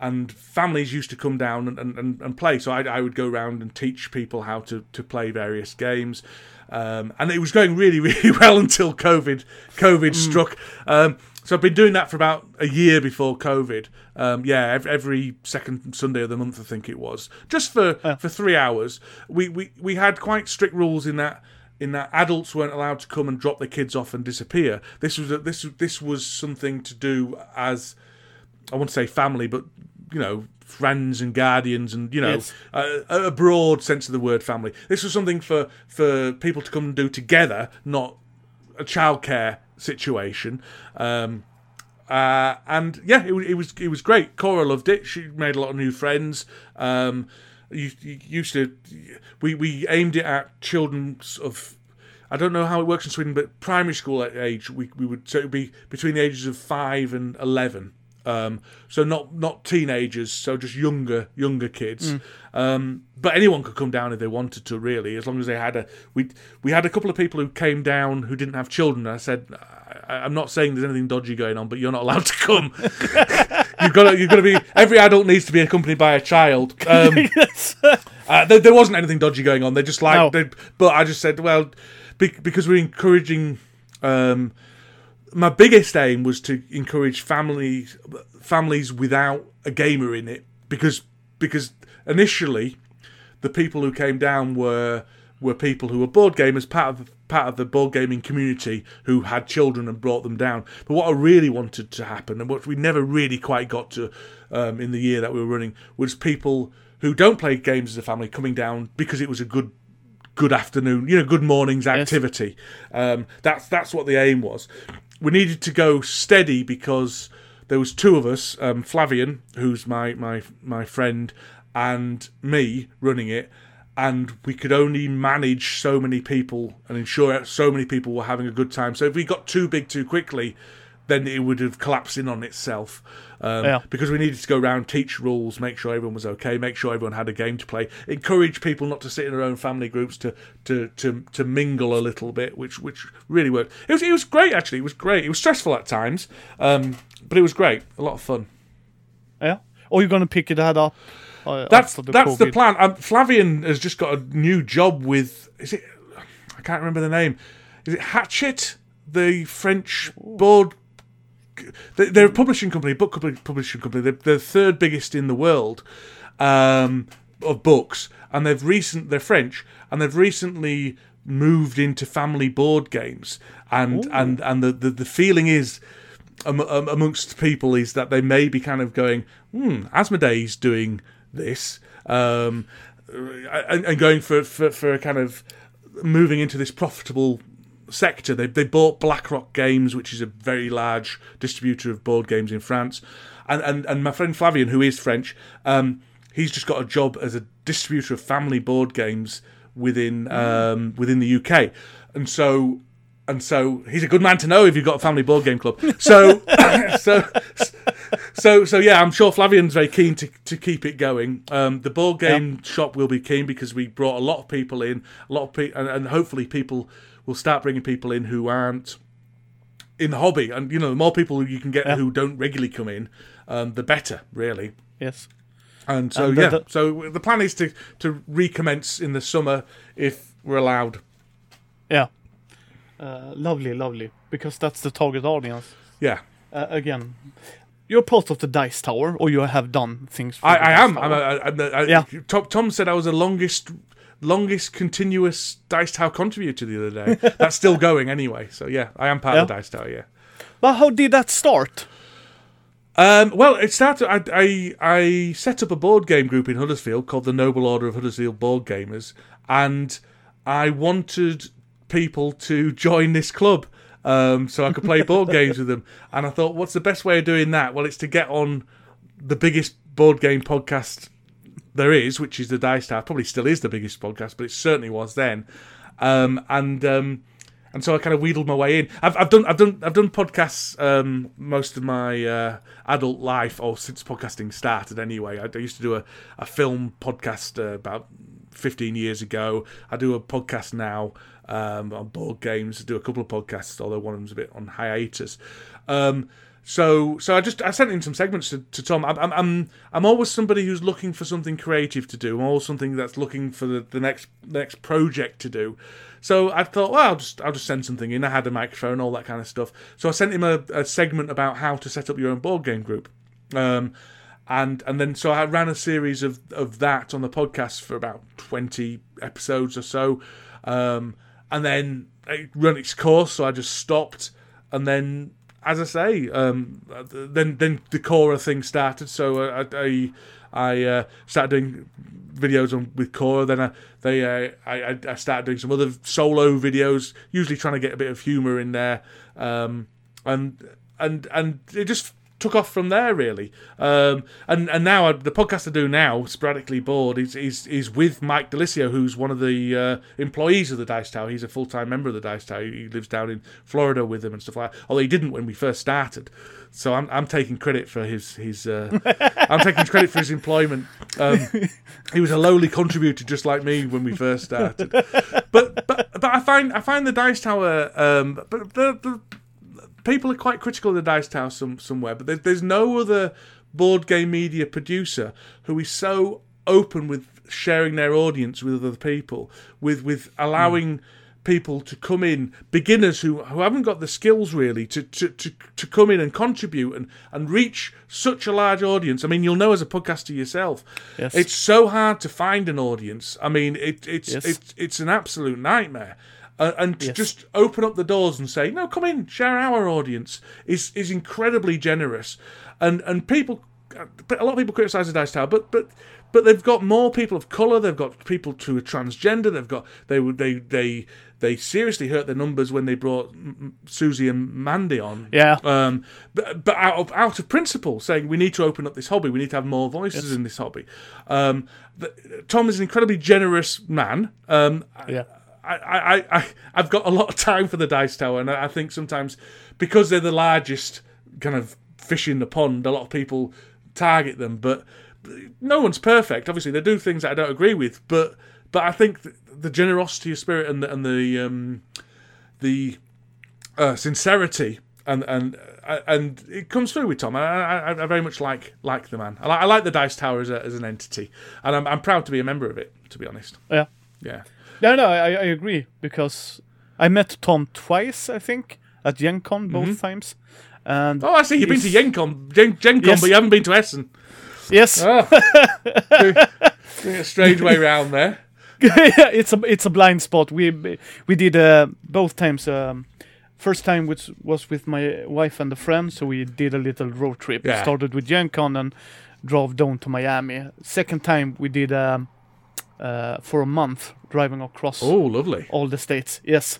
and families used to come down and, and, and, play. So I, I would go around and teach people how to, to play various games. Um, and it was going really, really well until COVID COVID struck. Um, so I've been doing that for about a year before COVID. Um, yeah, every, every second Sunday of the month, I think it was, just for, for three hours. We, we we had quite strict rules in that in that adults weren't allowed to come and drop their kids off and disappear. This was a, this this was something to do as I want to say family, but you know, friends and guardians, and you know, Yes. a, a broad sense of the word family. This was something for for people to come and do together, not a childcare situation. Um, uh, and yeah, it, it was it was great. Cora loved it. She made a lot of new friends. Um, you, you used to we we aimed it at children of I don't know how it works in Sweden, but primary school age we we would so it would be between the ages of five and eleven. Um, so not not teenagers, so just younger younger kids. Um, but anyone could come down if they wanted to, really, as long as they had a. We we had a couple of people who came down who didn't have children. I said, I, I'm not saying there's anything dodgy going on, but you're not allowed to come. you've got to, you've got to be. Every adult needs to be accompanied by a child. Um, uh, there, there wasn't anything dodgy going on. They just like, No. they, but I just said, well, be, because we're encouraging. Um, my biggest aim was to encourage families families without a gamer in it because because initially the people who came down were were people who were board gamers part of part of the board gaming community who had children and brought them down but what I really wanted to happen and what we never really quite got to um, in the year that we were running was people who don't play games as a family coming down because it was a good good afternoon, you know, good morning's activity. Um, that's that's what the aim was. We needed to go steady because there was two of us, um, Flavian, who's my my my friend, and me running it, and we could only manage so many people and ensure so many people were having a good time. So if we got too big too quickly, then it would have collapsed in on itself. Um, Yeah. Because we needed to go around, teach rules, make sure everyone was okay, make sure everyone had a game to play, encourage people not to sit in their own family groups to to to, to mingle a little bit, which which really worked. It was it was great actually. It was great. It was stressful at times, um, but it was great. A lot of fun. Yeah. Or you're gonna pick that up. That's that's the plan. Um, Flavian has just got a new job with. Is it? I can't remember the name. Is it Hachette? The French board. they- They're a publishing company, book publishing company. They're, the third biggest in the world um, of books, and they've recent. They're French, and they've recently moved into family board games. And and and the, the the feeling is am- am- amongst people is that they may be kind of going, hmm, Asmodee's doing this, um, and, and going for, for, for a kind of moving into this profitable sector. They, they bought BlackRock Games, which is a very large distributor of board games in France. And, and, and my friend Flavian, who is French, um, he's just got a job as a distributor of family board games within um, within the UK. And so and so he's a good man to know if you've got a family board game club. So, so, so, so yeah, I'm sure Flavian's very keen to, to keep it going. Um, the board game shop will be keen because we brought a lot of people in, a lot of people, and, and hopefully people will start bringing people in who aren't in the hobby. And you know, the more people you can get Yeah. who don't regularly come in, um, the better, really. Yes. And so And the- yeah, the- so the plan is to to recommence in the summer if we're allowed. Yeah. Uh, lovely, lovely. Because that's the target audience. Yeah. Uh, again, you're part of the Dice Tower, or you have done things. For I, the I am. I'm a, I'm a, I, Yeah. Tom, Tom said I was the longest, longest continuous Dice Tower contributor the other day. That's still going anyway. So yeah, I am part of Yeah. Dice Tower. Yeah. But how did that start? Um, well, it started. I, I I set up a board game group in Huddersfield called the Noble Order of Huddersfield Board Gamers, and I wanted people to join this club um, so I could play board games with them. And I thought, what's the best way of doing that? Well, it's to get on the biggest board game podcast there is, which is the Dice Tower. Probably still is the biggest podcast, but it certainly was then. Um, and um, and so I kind of wheedled my way in. I've, I've done I've done I've done podcasts um, most of my uh, adult life, or since podcasting started. Anyway, I, I used to do a, a film podcast uh, about fifteen years ago. I do a podcast now um, on board games. Do a couple of podcasts, although one of them's a bit on hiatus. Um, so, so I just I sent in some segments to, to Tom. I'm, I'm I'm always somebody who's looking for something creative to do. I'm always something that's looking for the, the next next project to do. So I thought, well, I'll just I'll just send something in. I had a microphone, all that kind of stuff. So I sent him a, a segment about how to set up your own board game group. Um, and and then so I ran a series of, of that on the podcast for about twenty episodes or so, um, and then it ran its course. So I just stopped, and then as I say, um, then then the Cora thing started. So I I, I uh, started doing videos on with Cora. Then I they uh, I I started doing some other solo videos, usually trying to get a bit of humour in there, um, and and and it just took off from there really. Um, and and now the podcast I do now, sporadically bored, is is is with Mike DiLisio, who's one of the uh, employees of the Dice Tower. He's a full time member of the Dice Tower. He lives down in Florida with them and stuff like. that. Although he didn't when we first started. So I'm I'm taking credit for his his uh, I'm taking credit for his employment. Um, he was a lowly contributor just like me when we first started. But but but I find I find the Dice Tower um, but the, the people are quite critical of the Dice Tower some somewhere. But there, there's no other board game media producer who is so open with sharing their audience with other people, with with allowing people to come in, beginners who, who haven't got the skills really to, to, to, to come in and contribute and, and reach such a large audience. I mean, you'll know as a podcaster yourself, Yes. it's so hard to find an audience. I mean, it, it's Yes. it's it's an absolute nightmare. Uh, and to Yes. just open up the doors and say, "No, come in, share our audience," is is incredibly generous. And and people, a lot of people criticise the Dice Tower, but but but they've got more people of color. They've got people who are transgender. They've got they they they they seriously hurt their numbers when they brought Susie and Mandi on. Yeah. Um, but, but out of out of principle, saying we need to open up this hobby, we need to have more voices in this hobby. Um, Tom is an incredibly generous man. Um, Yeah. I, I, I, I've got a lot of time for the Dice Tower, and I I think sometimes because they're the largest kind of fish in the pond, a lot of people target them. But no one's perfect. Obviously, they do things that I don't agree with, but but I think the generosity of spirit and the, and the um, the uh, sincerity and and uh, and it comes through with Tom. I, I, I very much like like the man. I like, I like the Dice Tower as, a, as an entity, and I'm, I'm proud to be a member of it. To be honest, Yeah. yeah. No, no, I, I agree because I met Tom twice, I think, at Gen Con both times. And Oh, I see. You've been to he's- Yencon, Gen, Gen Con, Yes. but you haven't been to Essen. Yes, Oh. Doing a strange way round there. it's a it's a blind spot. We we did uh, both times. Um, first time which was with my wife and a friend, so we did a little road trip. Yeah. Started with Gen Con and drove down to Miami. Second time we did um, uh, for a month driving across Oh, lovely. all the states. Yes,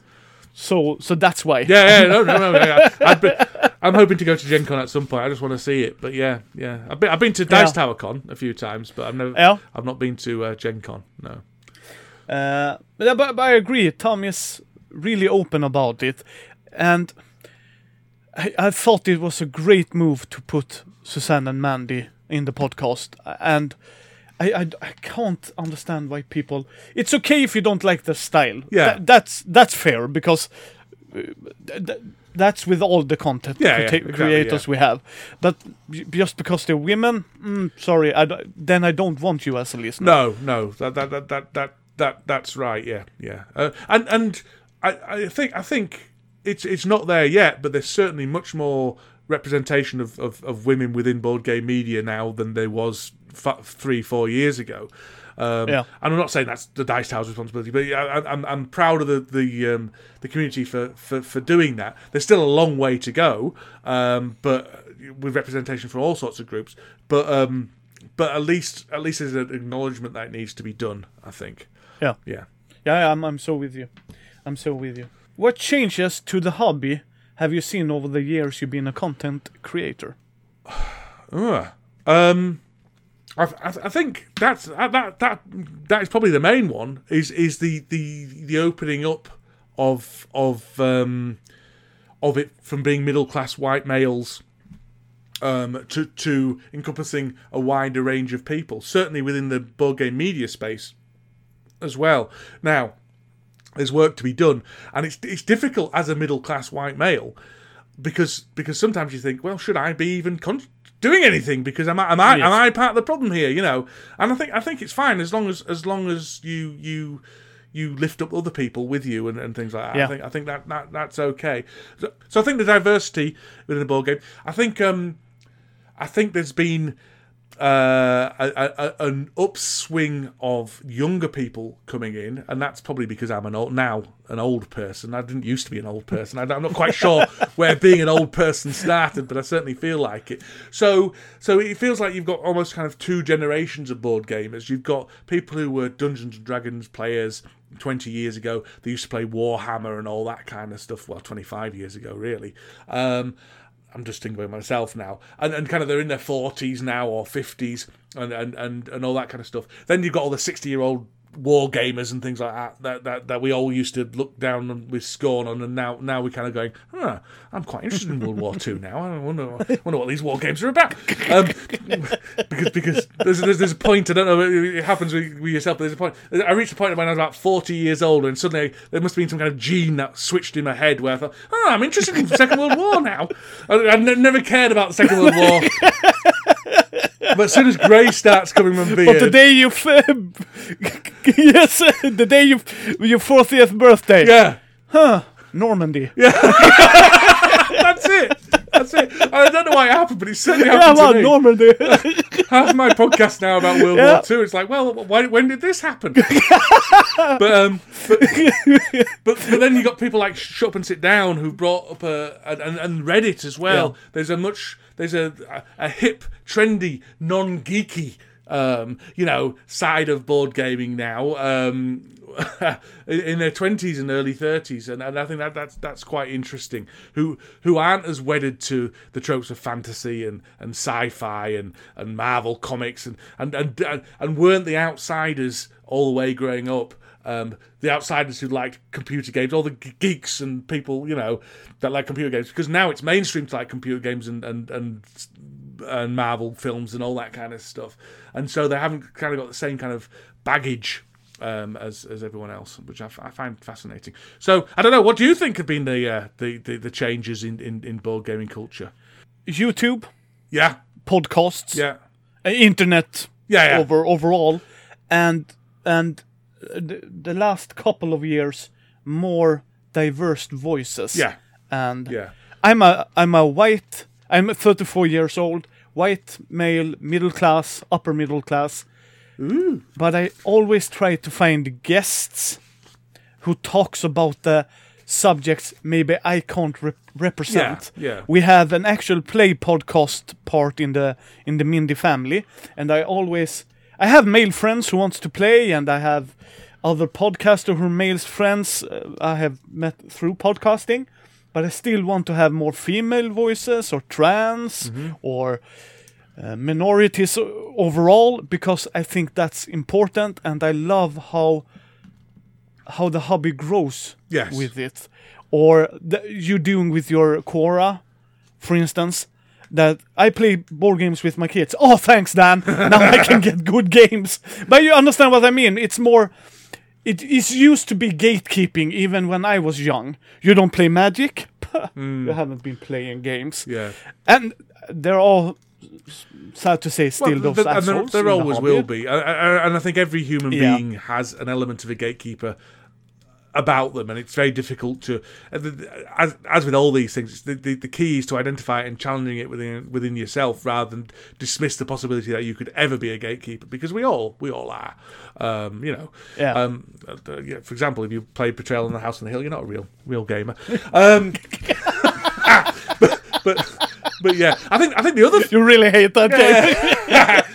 so so that's why. Yeah, yeah, no, no, no. no. Be, I'm hoping to go to Gen Con at some point. I just want to see it. But yeah, yeah. I've been, I've been to Dice Yeah. Tower Con a few times, but I've never, Yeah. I've not been to uh, Gen Con. No. Uh, but, but, but I agree. Tom is really open about it, and I, I thought it was a great move to put Suzanne and Mandi in the podcast. And I, I, I can't understand why people. It's okay if you don't like the style. Yeah. Tha- that's that's fair because uh, th- th- that's with all the content Yeah, crita- yeah, exactly, creators we have. But just because they're women, mm, sorry, I d- then I don't want you as a listener. No, no, that that that that that, that that's right. Yeah, yeah. Uh, and and I, I think I think it's it's not there yet, but there's certainly much more representation of, of, of women within board game media now than there was f- three four years ago. Um, Yeah. And I'm not saying that's the Dice Tower's responsibility, but I, I- I'm I'm proud of the the um, the community for, for, for doing that. There's still a long way to go, um, but with representation for all sorts of groups. But um, but at least at least there's an acknowledgement that it needs to be done. I think. Yeah. Yeah. Yeah, I'm, I'm so with you. I'm so with you. What changes to the hobby have you seen over the years you've been a content creator? Ugh. Um, I, I, think that's that that that that is probably the main one. Is is the the the opening up of of um of it from being middle class white males um, to to encompassing a wider range of people. Certainly within the board game media space as well. Now, there's work to be done, and it's it's difficult as a middle class white male because because sometimes you think, well, should I be even con- doing anything? Because am I am I Yes. am I part of the problem here? You know, and I think I think it's fine as long as as long as you you you lift up other people with you and, and things like that. Yeah. I think I think that, that that's okay. So, so I think the diversity within the board game. I think um I think there's been uh, a, a, an upswing of younger people coming in, and that's probably because I'm an old now an old person. I didn't used to be an old person. I, I'm not quite sure where being an old person started, but I certainly feel like it. So, so it feels like you've got almost kind of two generations of board gamers. You've got people who were Dungeons and Dragons players 20 years ago. They used to play Warhammer and all that kind of stuff. Well, 25 years ago, really. Um, I'm just thinking about myself now, and, and kind of they're in their 40s now or 50s, and, and, and, and all that kind of stuff. Then you've got all the 60 year old war gamers and things like that, that that that we all used to look down with scorn on, and now now we're kind of going, huh, I'm quite interested in World War Two now. I wonder wonder what these war games are about. Um, because because there's, there's there's a point I don't know it happens with, with yourself. But there's a point. I reached a point when I was about 40 years old, and suddenly there must have been some kind of gene that switched in my head where I thought, oh, I'm interested in Second World War now. I, I n- never cared about the Second World War. But as soon as grey starts coming from beard, But the day you yes, the day you your 40th birthday. yeah, Huh. Normandy. Yeah, that's it. That's it. I don't know why it happened, but it certainly Yeah, happened well, to me. Normandy. half my podcast now about World Yeah. War Two. It's like, well, why, when did this happen? but, um, but, but but then you got people like Shut Up and Sit Down who brought up a and, and, and Reddit as well. Yeah. There's a much there's a a, a hip, trendy, non geeky. Um, you know, side of board gaming now, um, in, their twenties and early thirties, and, and I think that that's that's quite interesting. Who who aren't as wedded to the tropes of fantasy and, and sci-fi and, and Marvel comics and, and and and weren't the outsiders all the way growing up. Um, the outsiders who liked computer games, all the geeks and people, you know, that like computer games, because now it's mainstream to like computer games and and and and Marvel films and all that kind of stuff, and so they haven't kind of got the same kind of baggage um, as as everyone else, which I, f- I find fascinating. So I don't know. What do you think have been the uh, the, the the changes in, in in board gaming culture? YouTube, Yeah, podcasts, yeah, internet yeah, yeah. over overall, and and the, the last couple of years more diverse voices. Yeah. and yeah. I'm a I'm a white. I'm 34 years old, white male, middle class, upper middle class. But I always try to find guests who talks about the subjects maybe I can't rep- represent. Yeah, yeah. We have an actual play podcast part in the in the Mindy family, and I always I have male friends who wants to play, and I have other podcaster who are male friends uh, I have met through podcasting, but I still want to have more female voices or trans or uh, minorities overall because I think that's important, and I love how how the hobby grows Yes. with it, or the, you doing with your Cora, for instance. That I play board games with my kids. Oh, thanks, Dan. Now I can get good games. But you understand what I mean? It's more. It is used to be gatekeeping even when I was young. You don't play Magic. Hmm. You haven't been playing games. Yeah. And they're all sad to say still Well, those th- and there, there in the always will be, I- and I think every human Yeah. being has an element of a gatekeeper about them, and it's very difficult to, as, as with all these things, it's the, the, the key is to identify it and challenging it within within yourself, rather than dismiss the possibility that you could ever be a gatekeeper, because we all we all are, um, you know. Yeah. Um, uh, uh, yeah, for example, if you play Betrayal in the House on the Hill, you're not a real real gamer. Um, but, but but yeah, I think I think the other You really hate that game.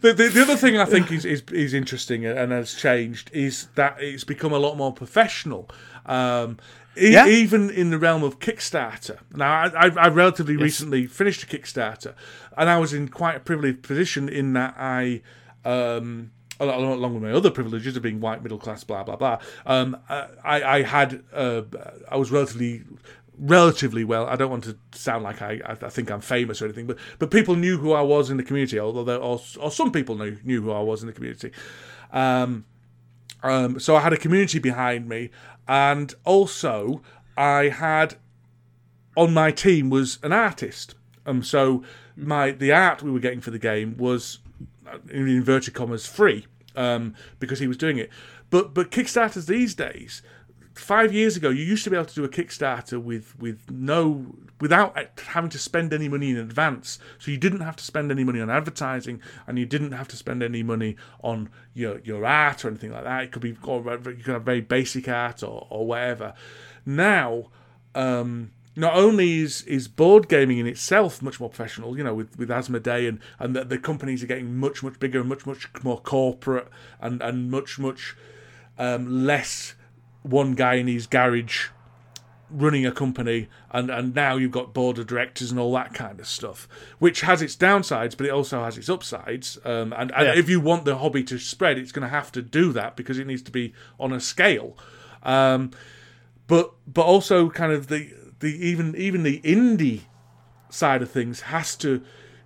the, the, the other thing I think is, is is interesting and has changed is that it's become a lot more professional. Um, e- Yeah. Even in the realm of Kickstarter. Now, I, I, I relatively recently finished a Kickstarter, and I was in quite a privileged position in that I. Um, along along with my other privileges of being white, middle class, blah blah blah. Um, I, I had uh, I was relatively relatively well. I don't want to sound like I, I think I'm famous or anything, but but people knew who I was in the community, although there, or or some people knew knew who I was in the community. Um, um, so I had a community behind me, and also I had on my team was an artist. Um, so my the art we were getting for the game was uh, in inverted commas free um, because he was doing it. But but Kickstarters these days, five years ago, you used to be able to do a Kickstarter with with no without having to spend any money in advance. So you didn't have to spend any money on advertising, and you didn't have to spend any money on your your art or anything like that. It could be you could have very basic art or or whatever. Now. Um, not only is, is board gaming in itself much more professional, you know, with, with Asmodee and, and the, the companies are getting much, much bigger and much, much more corporate and, and much, much um, less one guy in his garage running a company and and now you've got board of directors and all that kind of stuff which has its downsides but it also has its upsides um, and, and Yeah. if you want the hobby to spread it's going to have to do that because it needs to be on a scale um, but but also kind of the the even even the indie side of things has to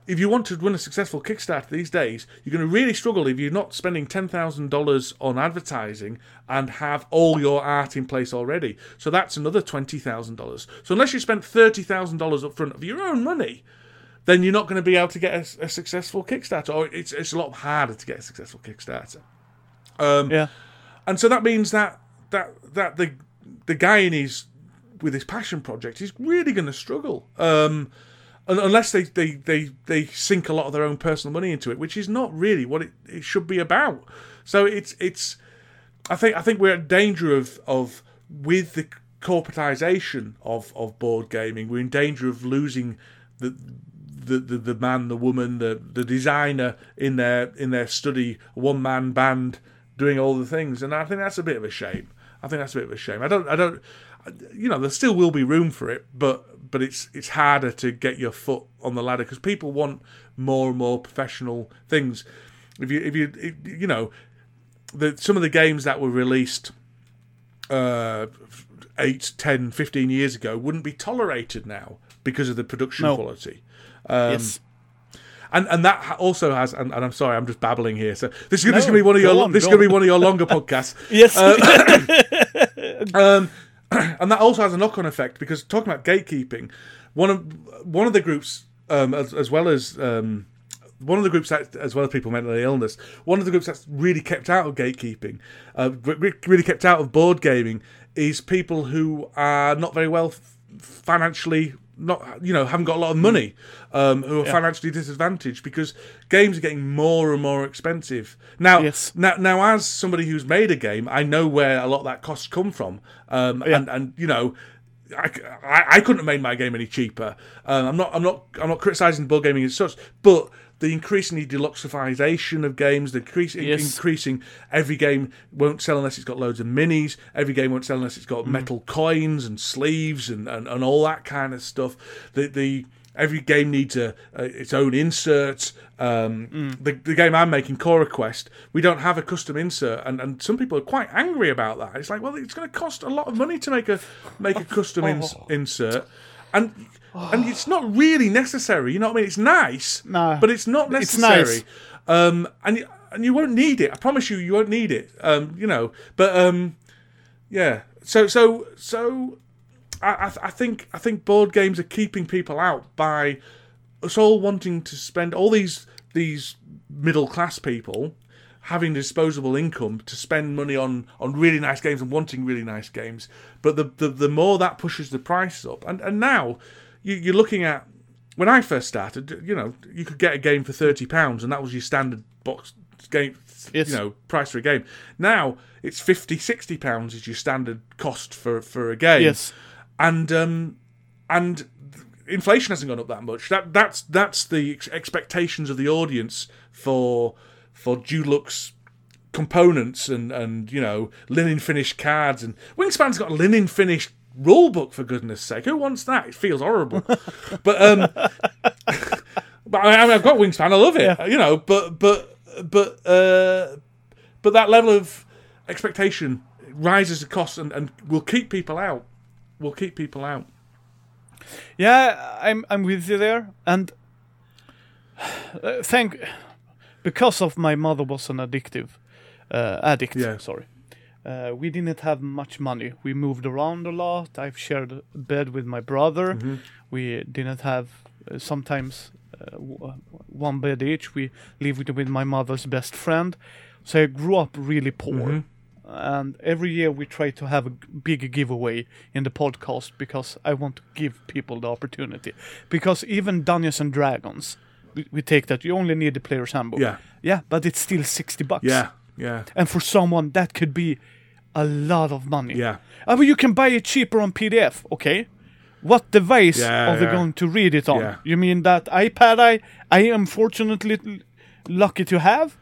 if you want to run a successful Kickstarter these days, you're going to really struggle if you're not spending ten thousand dollars on advertising and have all your art in place already. So that's another twenty thousand dollars. So unless you spent thirty thousand dollars up front of your own money, then you're not going to be able to get a, a successful Kickstarter, or it's it's a lot harder to get a successful Kickstarter. Um, Yeah. and so that means that that that the the guy in his with his passion project is really going to struggle um, unless they, they, they, they sink a lot of their own personal money into it, which is not really what it, it should be about. So it's it's I think I think we're in danger of of with the corporatization of, of board gaming, we're in danger of losing the the, the, the man, the woman, the, the designer in their in their study, one man band doing all the things, and I think that's a bit of a shame. I think that's a bit of a shame. I don't I don't you know there still will be room for it, but but it's it's harder to get your foot on the ladder because people want more and more professional things. If you if you if, you know the some of the games that were released uh 8 10 15 years ago wouldn't be tolerated now because of the production No. quality Um, yes. and and that also has and, and I'm sorry I'm just babbling here so this is, this is going to be one of your on, this is go going to be one of your longer podcasts Yes. um, and that also has a knock-on effect because talking about gatekeeping, one of one of the groups, um, as, as well as um, one of the groups that, as well as people with mental illness, one of the groups that's really kept out of gatekeeping, uh, really kept out of board gaming, is people who are not very well financially. Not you know haven't got a lot of money, um, who are financially disadvantaged because games are getting more and more expensive now. Yes. Now, now, as somebody who's made a game, I know where a lot of that costs come from, um, and and you know, I, I, I couldn't have made my game any cheaper. Um, I'm not I'm not I'm not criticizing board gaming as such, but the increasingly deluxeization of games, the increase, Yes. increasing every game won't sell unless it's got loads of minis. Every game won't sell unless it's got metal coins and sleeves and, and, and all that kind of stuff. The the every game needs a, a its own insert. Um, the, the game I'm making, Cora Quest, we don't have a custom insert, and, and some people are quite angry about that. It's like, well, it's going to cost a lot of money to make a make a custom ins- insert, and and it's not really necessary. You know what I mean? It's nice, No. but it's not It's necessary. nice. Um, and you, and you won't need it. I promise you, you won't need it. Um, you know, but um, yeah. So so so, I I, th- I think I think board games are keeping people out by us all wanting to spend all these these middle class people having disposable income to spend money on on really nice games and wanting really nice games. But the the, the more that pushes the price up, and and now you, you're looking at when I first started, you know, you could get a game for thirty pounds, and that was your standard box game, Yes. you know, price for a game. Now it's 50, 60 pounds is your standard cost for for a game. Yes. and um, and inflation hasn't gone up that much. That that's that's the ex- expectations of the audience for for deluxe components and and you know linen finished cards and Wingspan's got linen finished rule book for goodness sake. Who wants that? It feels horrible. but um, but I, I've got Wingspan. I love it. You know, but but but uh, but that level of expectation rises the cost and, and will keep people out. Will keep people out. Yeah, I'm I'm with you there, and uh, thank because of my mother was an addictive uh, addict. Yeah. Sorry, uh, we didn't have much money. We moved around a lot. I've shared a bed with my brother. Mm-hmm. We didn't have uh, sometimes uh, w- one bed each. We lived with my mother's best friend, so I grew up really poor. Mm-hmm. And every year we try to have a big giveaway in the podcast because I want to give people the opportunity. Because even Dungeons and Dragons, we, we take that you only need the player's handbook. Yeah. Yeah, but it's still sixty bucks. Yeah, yeah, And for someone that could be a lot of money. yeah. Uh, but you can buy it cheaper on PDF, okay? What device Yeah, are they yeah. going to read it on? Yeah. You mean that iPad I I am fortunately lucky to have?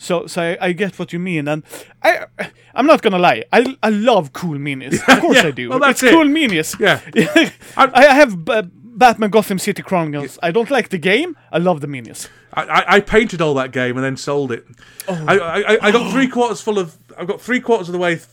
So, so I, I get what you mean, and I, I'm not gonna lie. I, I love cool minis. Of course Yeah, I do. well, that's it's it. cool minis. Yeah. I, I have B- Batman Gotham City Chronicles. I don't like the game. I love the minis. I, I, I painted all that game and then sold it. Oh. I, I, I got three quarters full of. I've got three quarters of the way th-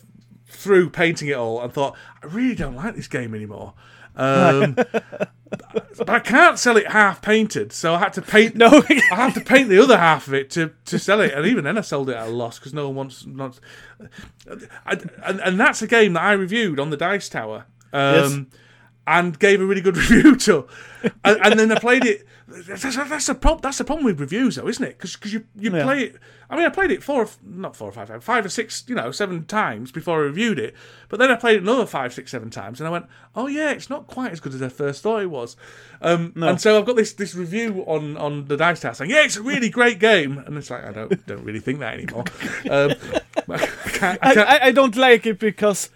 through painting it all and thought I really don't like this game anymore. Um, but I can't sell it half painted, so I had to paint. No. I had to paint the other half of it to, to sell it, and even then I sold it at a loss because no one wants. Not, I, and, and that's a game that I reviewed on the Dice Tower. Um, and gave a really good review to, and, and then I played it. That's, that's the problem. That's the problem with reviews, though, isn't it? Because you you Yeah. play it. I mean, I played it four, not four or five, five or six, you know, seven times before I reviewed it. But then I played it another five, six, seven times, and I went, "Oh yeah, it's not quite as good as I first thought it was." Um, And so I've got this this review on on the Dice Tower saying, "Yeah, it's a really great game," and it's like I don't don't really think that anymore. Um, I can't, I, can't, I, I don't like it because,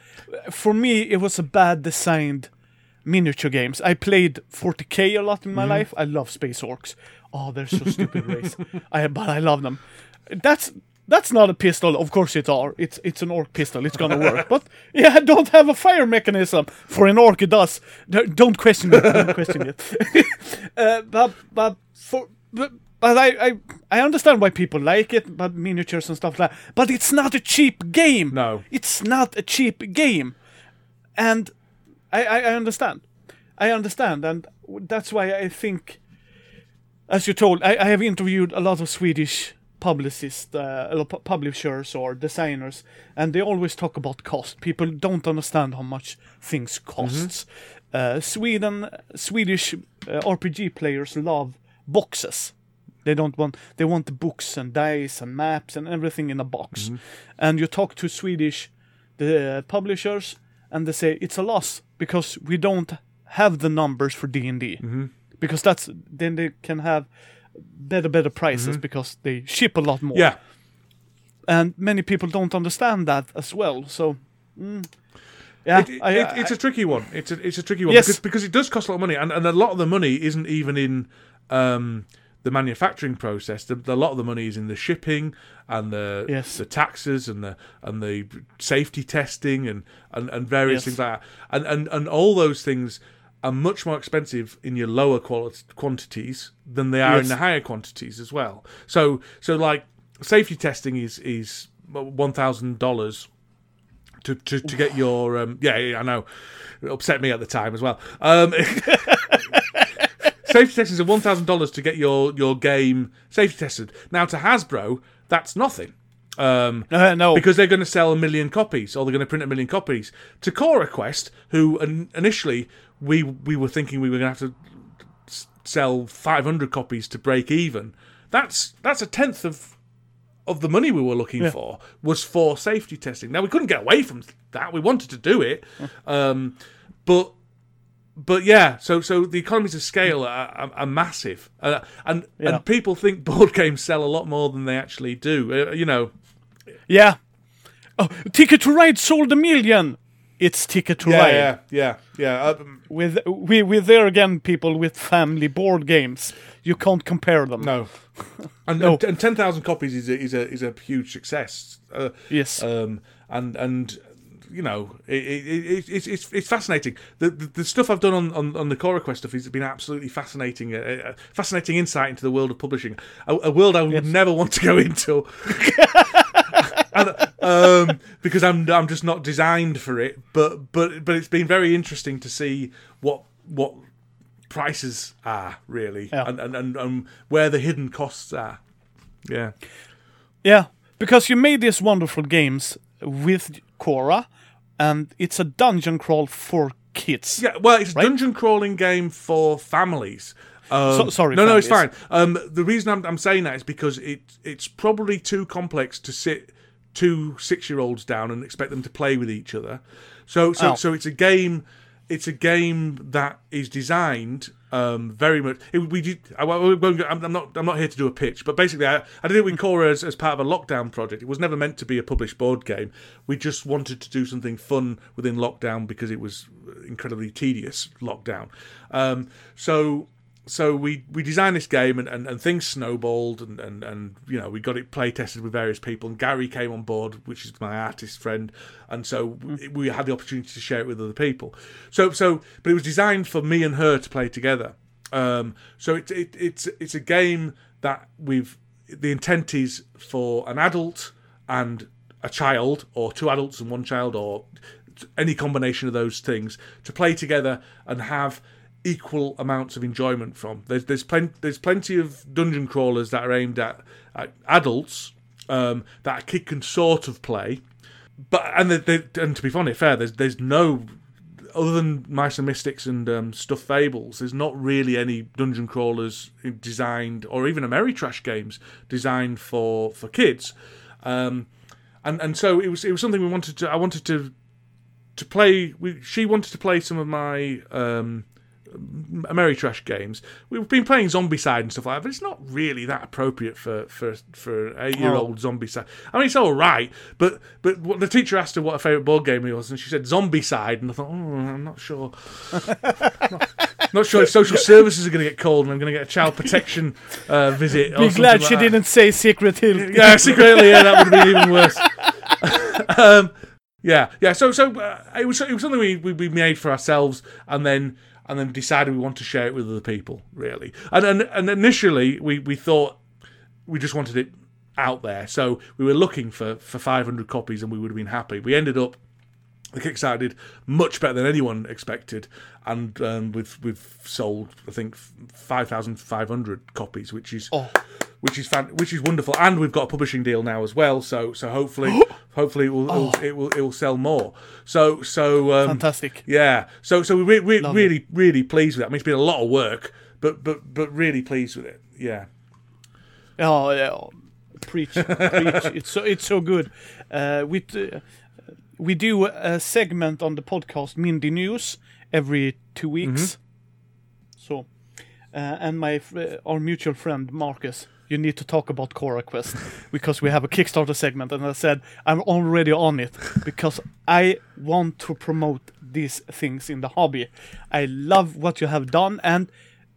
for me, it was a bad designed miniature games. I played 40k a lot in my life. I love Space Orcs. Oh, they're so stupid race. I but I love them. That's that's not a pistol. Of course it are. It's it's an orc pistol. It's gonna work. but yeah, don't have a fire mechanism. For an orc, it does. Don't question it. Don't question it. uh, but but for but, but I, I I understand why people like it, but miniatures and stuff like. that. But it's not a cheap game. No. it's not a cheap game, and I I, I understand. I understand, and that's why I think, as you told, I, I have interviewed a lot of Swedish publicists, uh, publishers, or designers, and they always talk about cost. People don't understand how much things costs. Uh, Sweden, Swedish uh, RPG players love boxes. They don't want. They want the books and dice and maps and everything in a box. And you talk to Swedish the uh, publishers, and they say it's a loss because we don't have the numbers for D and D. Because that's then they can have better better prices because they ship a lot more. yeah. And many people don't understand that as well. So. mm, yeah, It- it- I- I- it's a tricky one. It's a it's a tricky one Yes. because because it does cost a lot of money, and, and a lot of the money isn't even in um, the manufacturing process. The, the- a lot of the money is in the shipping and the Yes. the taxes and the and the safety testing and and, and various Yes. things like that. And, and and all those things are much more expensive in your lower quality quantities than they are in the higher quantities as well. So so like safety testing is is one thousand dollars to, to, to get your um, yeah, yeah I know it upset me at the time as well. Um, safety testing is one thousand dollars to get your your game safety tested. Now to Hasbro, that's nothing. Um, Uh, no, because they're going to sell a million copies or they're going to print a million copies. To Cora Quest, who in, initially we we were thinking we were going to have to s- sell 500 copies to break even. That's that's a tenth of of the money we were looking for was for safety testing. Now we couldn't get away from that. We wanted to do it, um, but but yeah. So so the economies of scale are, are, are massive, uh, and Yeah. and people think board games sell a lot more than they actually do. Uh, you know, yeah. Oh, Ticket to Ride sold a million. It's Ticket to yeah, Ride. yeah, yeah, yeah. Um, With we with there again people with family board games. You can't compare them. no, and No. and, and ten thousand copies is a, is a is a huge success. Uh, Yes. um, and and you know it, it, it, it's it's it's fascinating. The, the the stuff I've done on on, on the Cora Quest stuff has been absolutely fascinating. Uh, uh, fascinating insight into the world of publishing, a, a world I would never want to go into. and, um, because I'm I'm just not designed for it. But but but it's been very interesting to see what what prices are really, Yeah. and, and and and where the hidden costs are. Yeah. Yeah, because you made these wonderful games with Cora, and it's a dungeon crawl for kids. Yeah, well, it's a dungeon crawling game for families. Um, So- sorry, no, no, it's fine. Um, the reason I'm, I'm saying that is because it it's probably too complex to sit two six year olds down and expect them to play with each other. So, so, Oh. so it's a game. It's a game that is designed um, very much. It, we did. I, I won't go- I'm, I'm not. I'm not here to do a pitch, but basically, I, I did it with Cora as, as part of a lockdown project. It was never meant to be a published board game. We just wanted to do something fun within lockdown because it was incredibly tedious lockdown. Um, so so we we designed this game and, and, and things snowballed and, and, and you know we got it play tested with various people and Gary came on board which is my artist friend. And so we had the opportunity to share it with other people. So so but it was designed for me and her to play together. Um, so it, it it's it's a game that we've the intent is for an adult and a child or two adults and one child or any combination of those things to play together and have equal amounts of enjoyment from. There's there's plenty there's plenty of dungeon crawlers that are aimed at, at adults um, that a kid can sort of play, but and they, they, and to be funny fair, there's there's no other than Mice and Mystics and um, Stuffed Fables, there's not really any dungeon crawlers designed, or even Ameritrash games designed for for kids. Um, and and so it was it was something we wanted to. I wanted to to play. We, she wanted to play some of my um, Ameritrash games. We've been playing Zombicide and stuff like that, but it's not really that appropriate for for for an eight year old Oh. Zombicide. I mean, it's all right, but but what, the teacher asked her what her favorite board game was, and she said Zombicide, and I thought, oh, I'm not sure. not, not sure if social services are going to get called, and I'm going to get a child protection uh, visit. Be glad she that. didn't say Secret Hitler. Yeah, secretly, yeah, that would have been even worse. um, yeah, yeah. So, so uh, it was it was something we, we we made for ourselves, and then and then decided we want to share it with other people, really. And and, and initially, we we thought we just wanted it out there, so we were looking for for 500 copies, and we would have been happy. We ended up the Kickstarter did much better than anyone expected, and um, we've we've sold I think five thousand five hundred copies, which is Oh. which is fan- which is wonderful, and we've got a publishing deal now as well. So so hopefully hopefully it will, Oh. it will it will it sell more. So so um, Fantastic. yeah. So so we're re- Love really really pleased with it. I mean, it's been a lot of work, but but but really pleased with it. Yeah. Oh, yeah. Preach, preach. It's so it's so good. Uh, we uh, we do a segment on the podcast Mindy News every two weeks. So, uh, and my fr- our mutual friend Marcus, you need to talk about Cora Quest because we have a Kickstarter segment, and I said I'm already on it because I want to promote these things in the hobby. I love what you have done and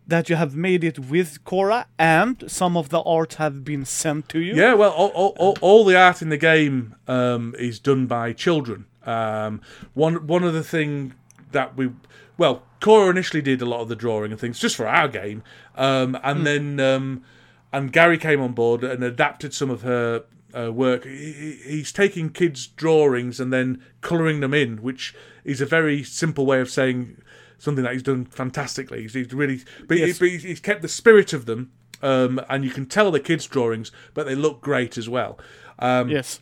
that you have made it with Cora, and some of the art have been sent to you. Yeah, well, all, all, all, all the art in the game um, is done by children. Um, one one of the thing that we, well, Cora initially did a lot of the drawing and things just for our game, um, and then um, and Gary came on board and adapted some of her uh, work. He, he- he's taking kids' drawings and then colouring them in, which is a very simple way of saying something that he's done fantastically. He's, he's really, but, he, Yes. but he's, he's kept the spirit of them, um, and you can tell the kids' drawings, but they look great as well. Um, Yes.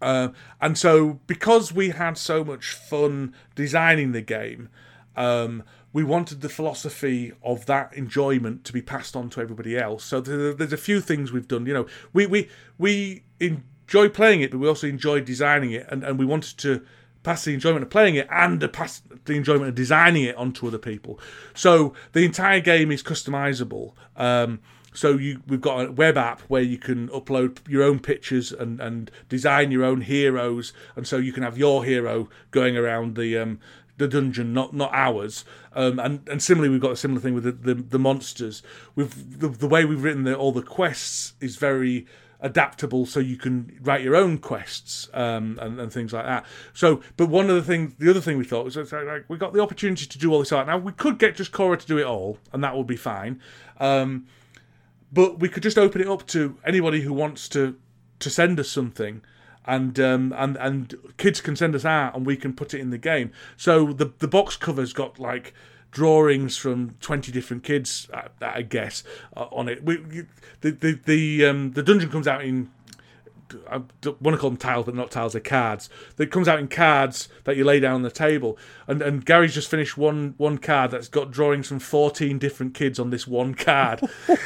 uh, and so, because we had so much fun designing the game, um, we wanted the philosophy of that enjoyment to be passed on to everybody else. So there's a few things we've done. You know, we we we enjoy playing it, but we also enjoy designing it, and, and we wanted to pass the enjoyment of playing it and the pass the enjoyment of designing it onto other people. So the entire game is customizable. Um, so you, we've got a web app where you can upload your own pictures and, and design your own heroes, and so you can have your hero going around the um, the dungeon, not not ours. Um, and and similarly, we've got a similar thing with the the, the monsters. With the, the way we've written the, all the quests is very adaptable, so you can write your own quests um, and, and things like that. So, but one of the things, the other thing we thought was like we got the opportunity to do all this art. Now we could get just Cora to do it all, and that would be fine. Um, but we could just open it up to anybody who wants to to send us something and um, and and kids can send us art and we can put it in the game so the the box cover's got like drawings from 20 different kids uh, i guess uh, on it we, the the the, um, the dungeon comes out in I want to call them tiles, but not tiles. They're cards. That comes out in cards that you lay down on the table. And and Gary's just finished one one card that's got drawings from fourteen different kids on this one card.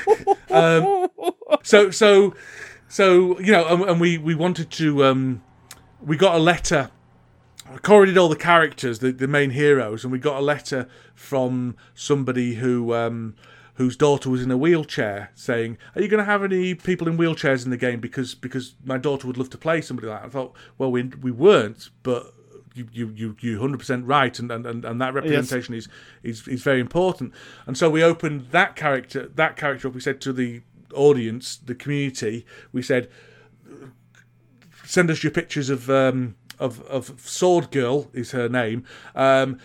um, so so so you know, and, and we we wanted to um, we got a letter. Cora did all the characters, the, the main heroes, and we got a letter from somebody who um, whose daughter was in a wheelchair, saying, "Are you going to have any people in wheelchairs in the game? Because because my daughter would love to play somebody like." That. I thought, well, we we weren't, but you you you you hundred percent right, and, and and and that representation is is is very important. And so we opened that character that character up. We said to the audience, the community, we said, send us your pictures of um, of of Sword Girl is her name, um,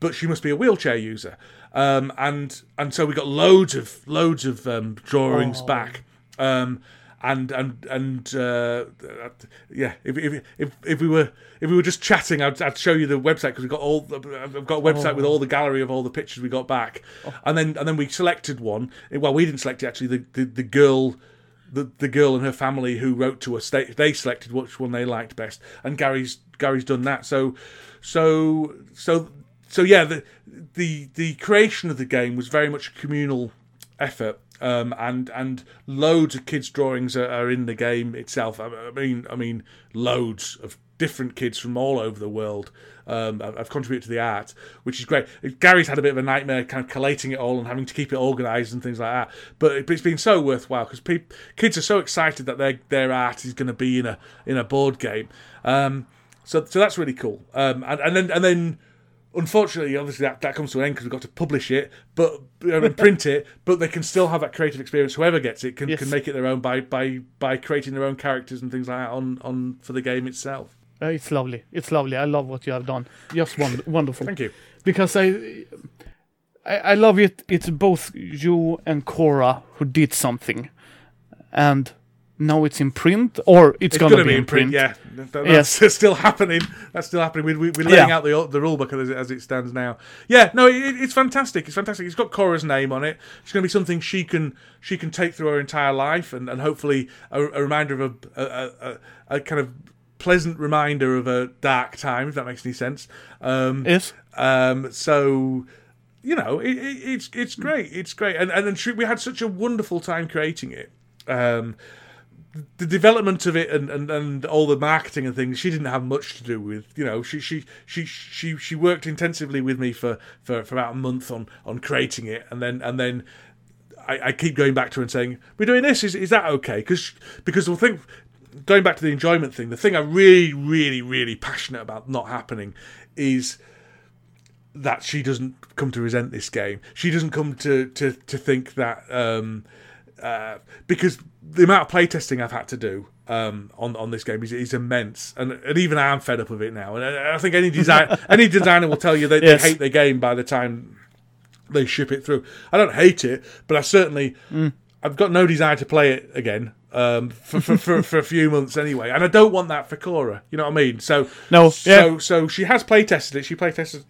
but she must be a wheelchair user. Um, and and so we got loads of loads of um, drawings Oh. back. And and and uh, yeah, if, if if if we were if we were just chatting, I'd, I'd show you the website because we got all. the- I've got a website with all the gallery of all the pictures we got back, and then and then we selected one. Well, we didn't select it actually. The the, the girl. The, the girl and her family who wrote to us they, they selected which one they liked best and Gary's Gary's done that so so so so yeah the the the creation of the game was very much a communal effort um, and and loads of kids drawings are, are in the game itself. I, mean I mean loads of different kids from all over the world um, have contributed to the art which is great. Gary's had a bit of a nightmare kind of collating it all and having to keep it organized and things like that. But it- it's been so worthwhile because peop kids are so excited that their their art is going to be in a in a board game. Um, so so that's really cool. Um, and, and then and then unfortunately, obviously that, that comes to an end because we've got to publish it, but and print it. But they can still have that creative experience. Whoever gets it can, Yes. can make it their own by, by by creating their own characters and things like that on, on for the game itself. Uh, it's lovely. It's lovely. I love what you have done. Just won- wonderful. Thank you. because I, I I love it. It's both you and Cora who did something, and now it's in print, or it's, It's gonna, going to be, in print. Yeah, That- that's Yes. still happening. That's still happening. We, we, we're laying Yeah. out the the rule book as it, as it stands now. Yeah, no, it, it's fantastic. It's fantastic. It's got Cora's name on it. It's going to be something she can she can take through her entire life, and, and hopefully a, a reminder of a, a, a, a kind of pleasant reminder of a dark time, if that makes any sense. Um, Yes. um, so you know, it, it, it's it's great. It's great, and and then we had such a wonderful time creating it. Um, the development of it and, and, and all the marketing and things she didn't have much to do with you know she she she she, she worked intensively with me for, for, for about a month on on creating it. And then and then I, I keep going back to her and saying we're doing this. Is, is that okay? Because because the thing going back to the enjoyment thing the thing I'm really really really passionate about not happening is that she doesn't come to resent this game. She doesn't come to to to think that um, uh, because the amount of playtesting I've had to do um, on on this game is, is immense, and and even I'm fed up of it now. And I, I think any design any designer will tell you they, Yes. they hate their game by the time they ship it through. I don't hate it, but I certainly I've got no desire to play it again. Um, for, for, for, for a few months anyway, and I don't want that for Cora. You know what I mean? So No, yeah. so she has play tested it. She play tested e-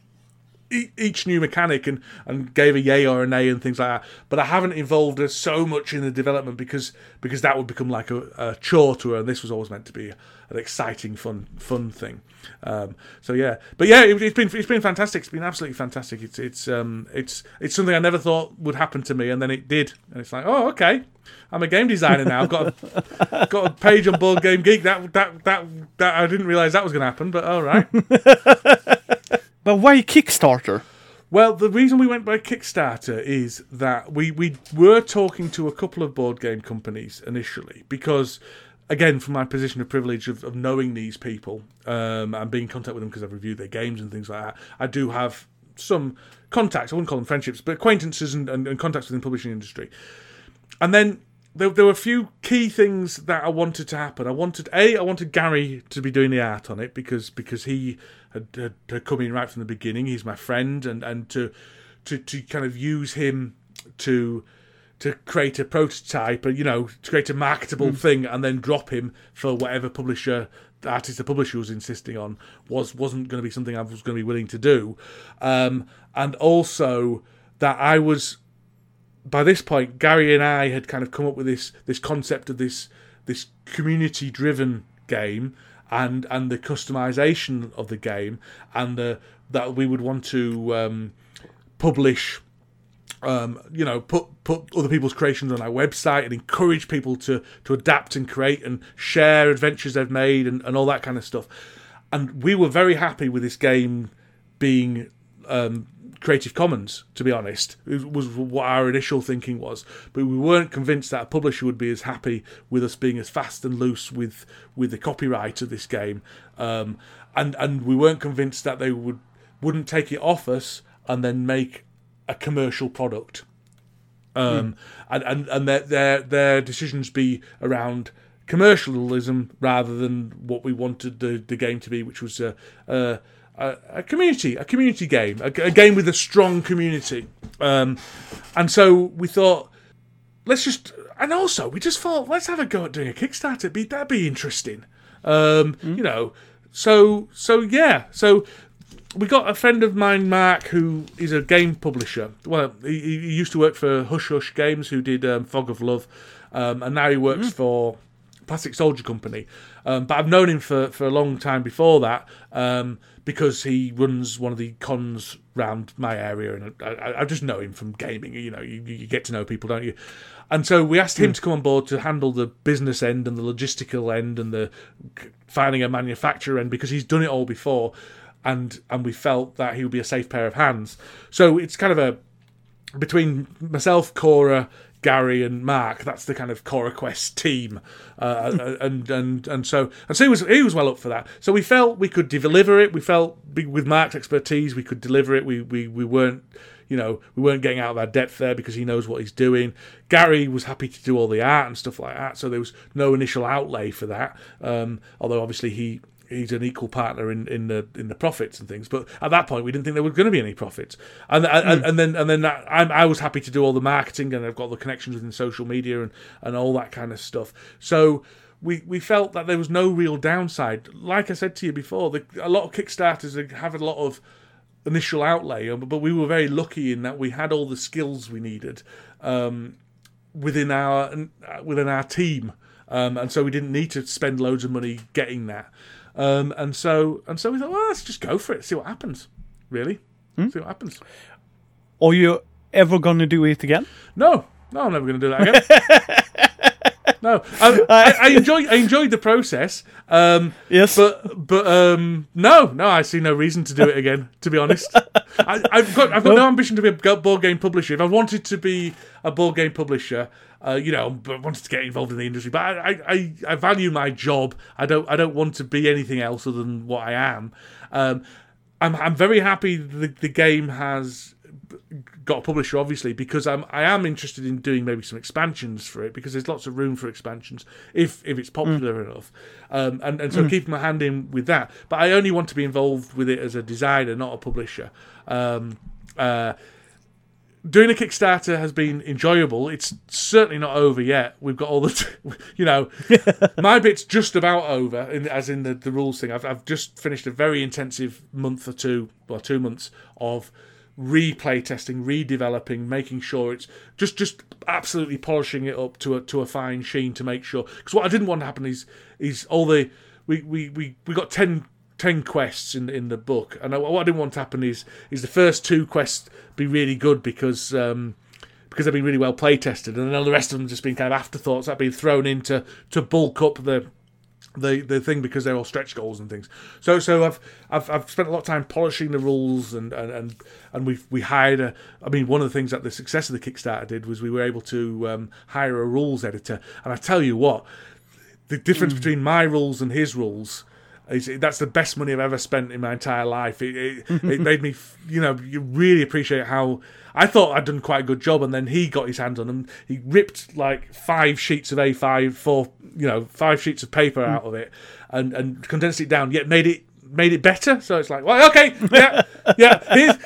each new mechanic and, and gave a yay or a nay and things like that. But I haven't involved her so much in the development because because that would become like a, a chore to her, and this was always meant to be an exciting, fun fun thing. Um, so yeah, but yeah, it, it's been it's been fantastic. It's been absolutely fantastic. It's it's um it's it's something I never thought would happen to me, and then it did, and it's like oh okay. I'm a game designer now. I've got a, got a page on Board Game Geek. That that that that I didn't realize that was going to happen, but all right. But why Kickstarter? Well, the reason we went by Kickstarter is that we, we were talking to a couple of board game companies initially because, again, from my position of privilege of, of knowing these people um, and being in contact with them because I've reviewed their games and things like that, I do have some contacts. I wouldn't call them friendships, but acquaintances and, and, and contacts within the publishing industry. And then there, there were a few key things that I wanted to happen. I wanted a, I wanted Gary to be doing the art on it because because he had, had, had come in right from the beginning. He's my friend, and and to to to kind of use him to to create a prototype, and you know, to create a marketable thing, and then drop him for whatever publisher the artist the publisher was insisting on was wasn't going to be something I was going to be willing to do, um, and also that I was by this point, Gary and I had kind of come up with this this concept of this this community driven game and and the customization of the game and the that we would want to um, publish um, you know, put put other people's creations on our website and encourage people to to adapt and create and share adventures they've made and, and all that kind of stuff. And we were very happy with this game being um, Creative Commons, to be honest. It was what our initial thinking was. But we weren't convinced that a publisher would be as happy with us being as fast and loose with with the copyright of this game. Um, and and we weren't convinced that they would wouldn't take it off us and then make a commercial product. Um, and and and their their their decisions be around commercialism rather than what we wanted the, the game to be, which was a, a, a, a community, a community game, a, a game with a strong community. Um, and so we thought, let's just, and also we just thought, let's have a go at doing a Kickstarter. It'd be, that'd be interesting. Um, You know, so so yeah, so we got a friend of mine, Mark, who is a game publisher. Well, he, he used to work for Hush Hush Games, who did um, Fog of Love, um, and now he works for Plastic Soldier Company. Um, but I've known him for, for a long time before that um, because he runs one of the cons round my area, and I, I, I just know him from gaming. You know, you, you get to know people, don't you? And so we asked him hmm. to come on board to handle the business end and the logistical end and the finding a manufacturer end because he's done it all before, and and we felt that he would be a safe pair of hands. So it's kind of a between myself, Cora, Gary, and Mark. That's the kind of Cora Quest team, uh, and and and so and so he was he was well up for that. So we felt we could deliver it. We felt with Mark's expertise we could deliver it. We we we weren't. You know, we weren't getting out of our depth there because he knows what he's doing. Gary was happy to do all the art and stuff like that, so there was no initial outlay for that. Um, although obviously he he's an equal partner in, in the in the profits and things. But at that point, we didn't think there were going to be any profits. And and, and then and then that, I, I was happy to do all the marketing, and I've got the connections within social media and, and all that kind of stuff. So. We, we felt that there was no real downside. Like I said to you before, the, a lot of Kickstarters have a lot of initial outlay, but we were very lucky in that we had all the skills we needed um, within our within our team, um, and so we didn't need to spend loads of money getting that. Um, and so and so we thought, well, let's just go for it, see what happens. Really, see what happens. Are you ever gonna do it again? No, no, I'm never going to do that again. no, I, I, I enjoy I enjoyed the process. Um, Yes. but but um, no, no, I see no reason to do it again. To be honest, I, I've got I've got no ambition to be a board game publisher. If I wanted to be a board game publisher, uh, you know, but wanted to get involved in the industry, but I, I, I, value my job. I don't I don't want to be anything else other than what I am. Um, I'm I'm very happy the the game has got a publisher obviously because I'm I am interested in doing maybe some expansions for it because there's lots of room for expansions if if it's popular enough. Um, and and so keeping my hand in with that. But I only want to be involved with it as a designer not a publisher. Um, uh, doing a Kickstarter has been enjoyable. It's certainly not over yet. We've got all the, t- you know, my bit's just about over, in, as in the, the rules thing. I've, I've just finished a very intensive month or two, well, two months of replay testing, redeveloping, making sure it's just just absolutely polishing it up to a to a fine sheen to make sure. Because what I didn't want to happen is is all the we we we, we got ten 10 quests in in the book and what I didn't want to happen is is the first two quests be really good because um because they've been really well play tested and then all the rest of them just been kind of afterthoughts that have been thrown in to, to bulk up the the the thing because they're all stretch goals and things. So so I've I've, I've spent a lot of time polishing the rules and and and, and we we hired a. I mean, one of the things that the success of the Kickstarter did was we were able to um, hire a rules editor. And I tell you what, the difference between my rules and his rules. That's the best money I've ever spent in my entire life. It, it, it made me, you know, you really appreciate how I thought I'd done quite a good job, and then he got his hands on them. He ripped like five sheets of A5, four, you know, five sheets of paper mm. out of it, and and condensed it down. Yet made it made it better. So it's like, well, okay, yeah, yeah. Here's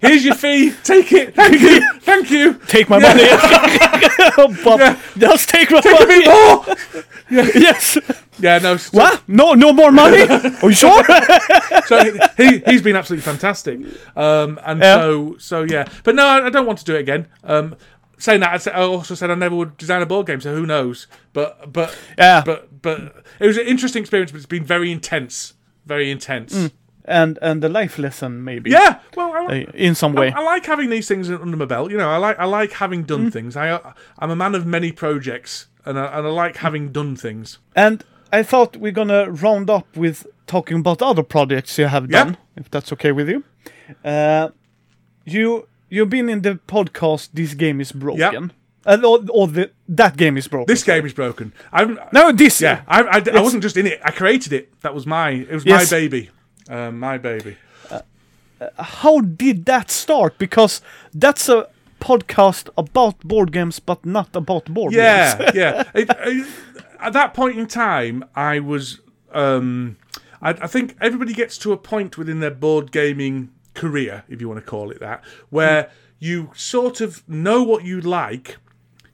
here's your fee. Take it. Thank you. Thank you. Take my money. but just take my A money. more. Yes. Yeah, no. So, What? No, no more money? Are you sure? so he he's been absolutely fantastic. Um, and Yeah. so so yeah, but no, I, I don't want to do it again. Um, saying that, I I also said I never would design a board game, so who knows? But but Yeah. but but it was an interesting experience, but it's been very intense, very intense. and and the life lesson maybe. Yeah, well, I, Uh, In some way. I like having these things under my belt. You know, I like I like having done Mm. things. I I'm a man of many projects, and I, and I like having done things. And I thought we're gonna round up with talking about other projects you have Yeah. done, if that's okay with you. Uh, you you've been in the podcast. This game is broken. Uh, or, or the that game is broken. This game is broken. I'm no, this. yeah. I, I, I wasn't just in it. I created it. That was my. It was Yes. my baby. Um, my baby. How did that start? Because that's a podcast about board games, but not about board games. Yeah, yeah. It- at that point in time, I was. Um, I, I think everybody gets to a point within their board gaming career, if you want to call it that, where you sort of know what you like.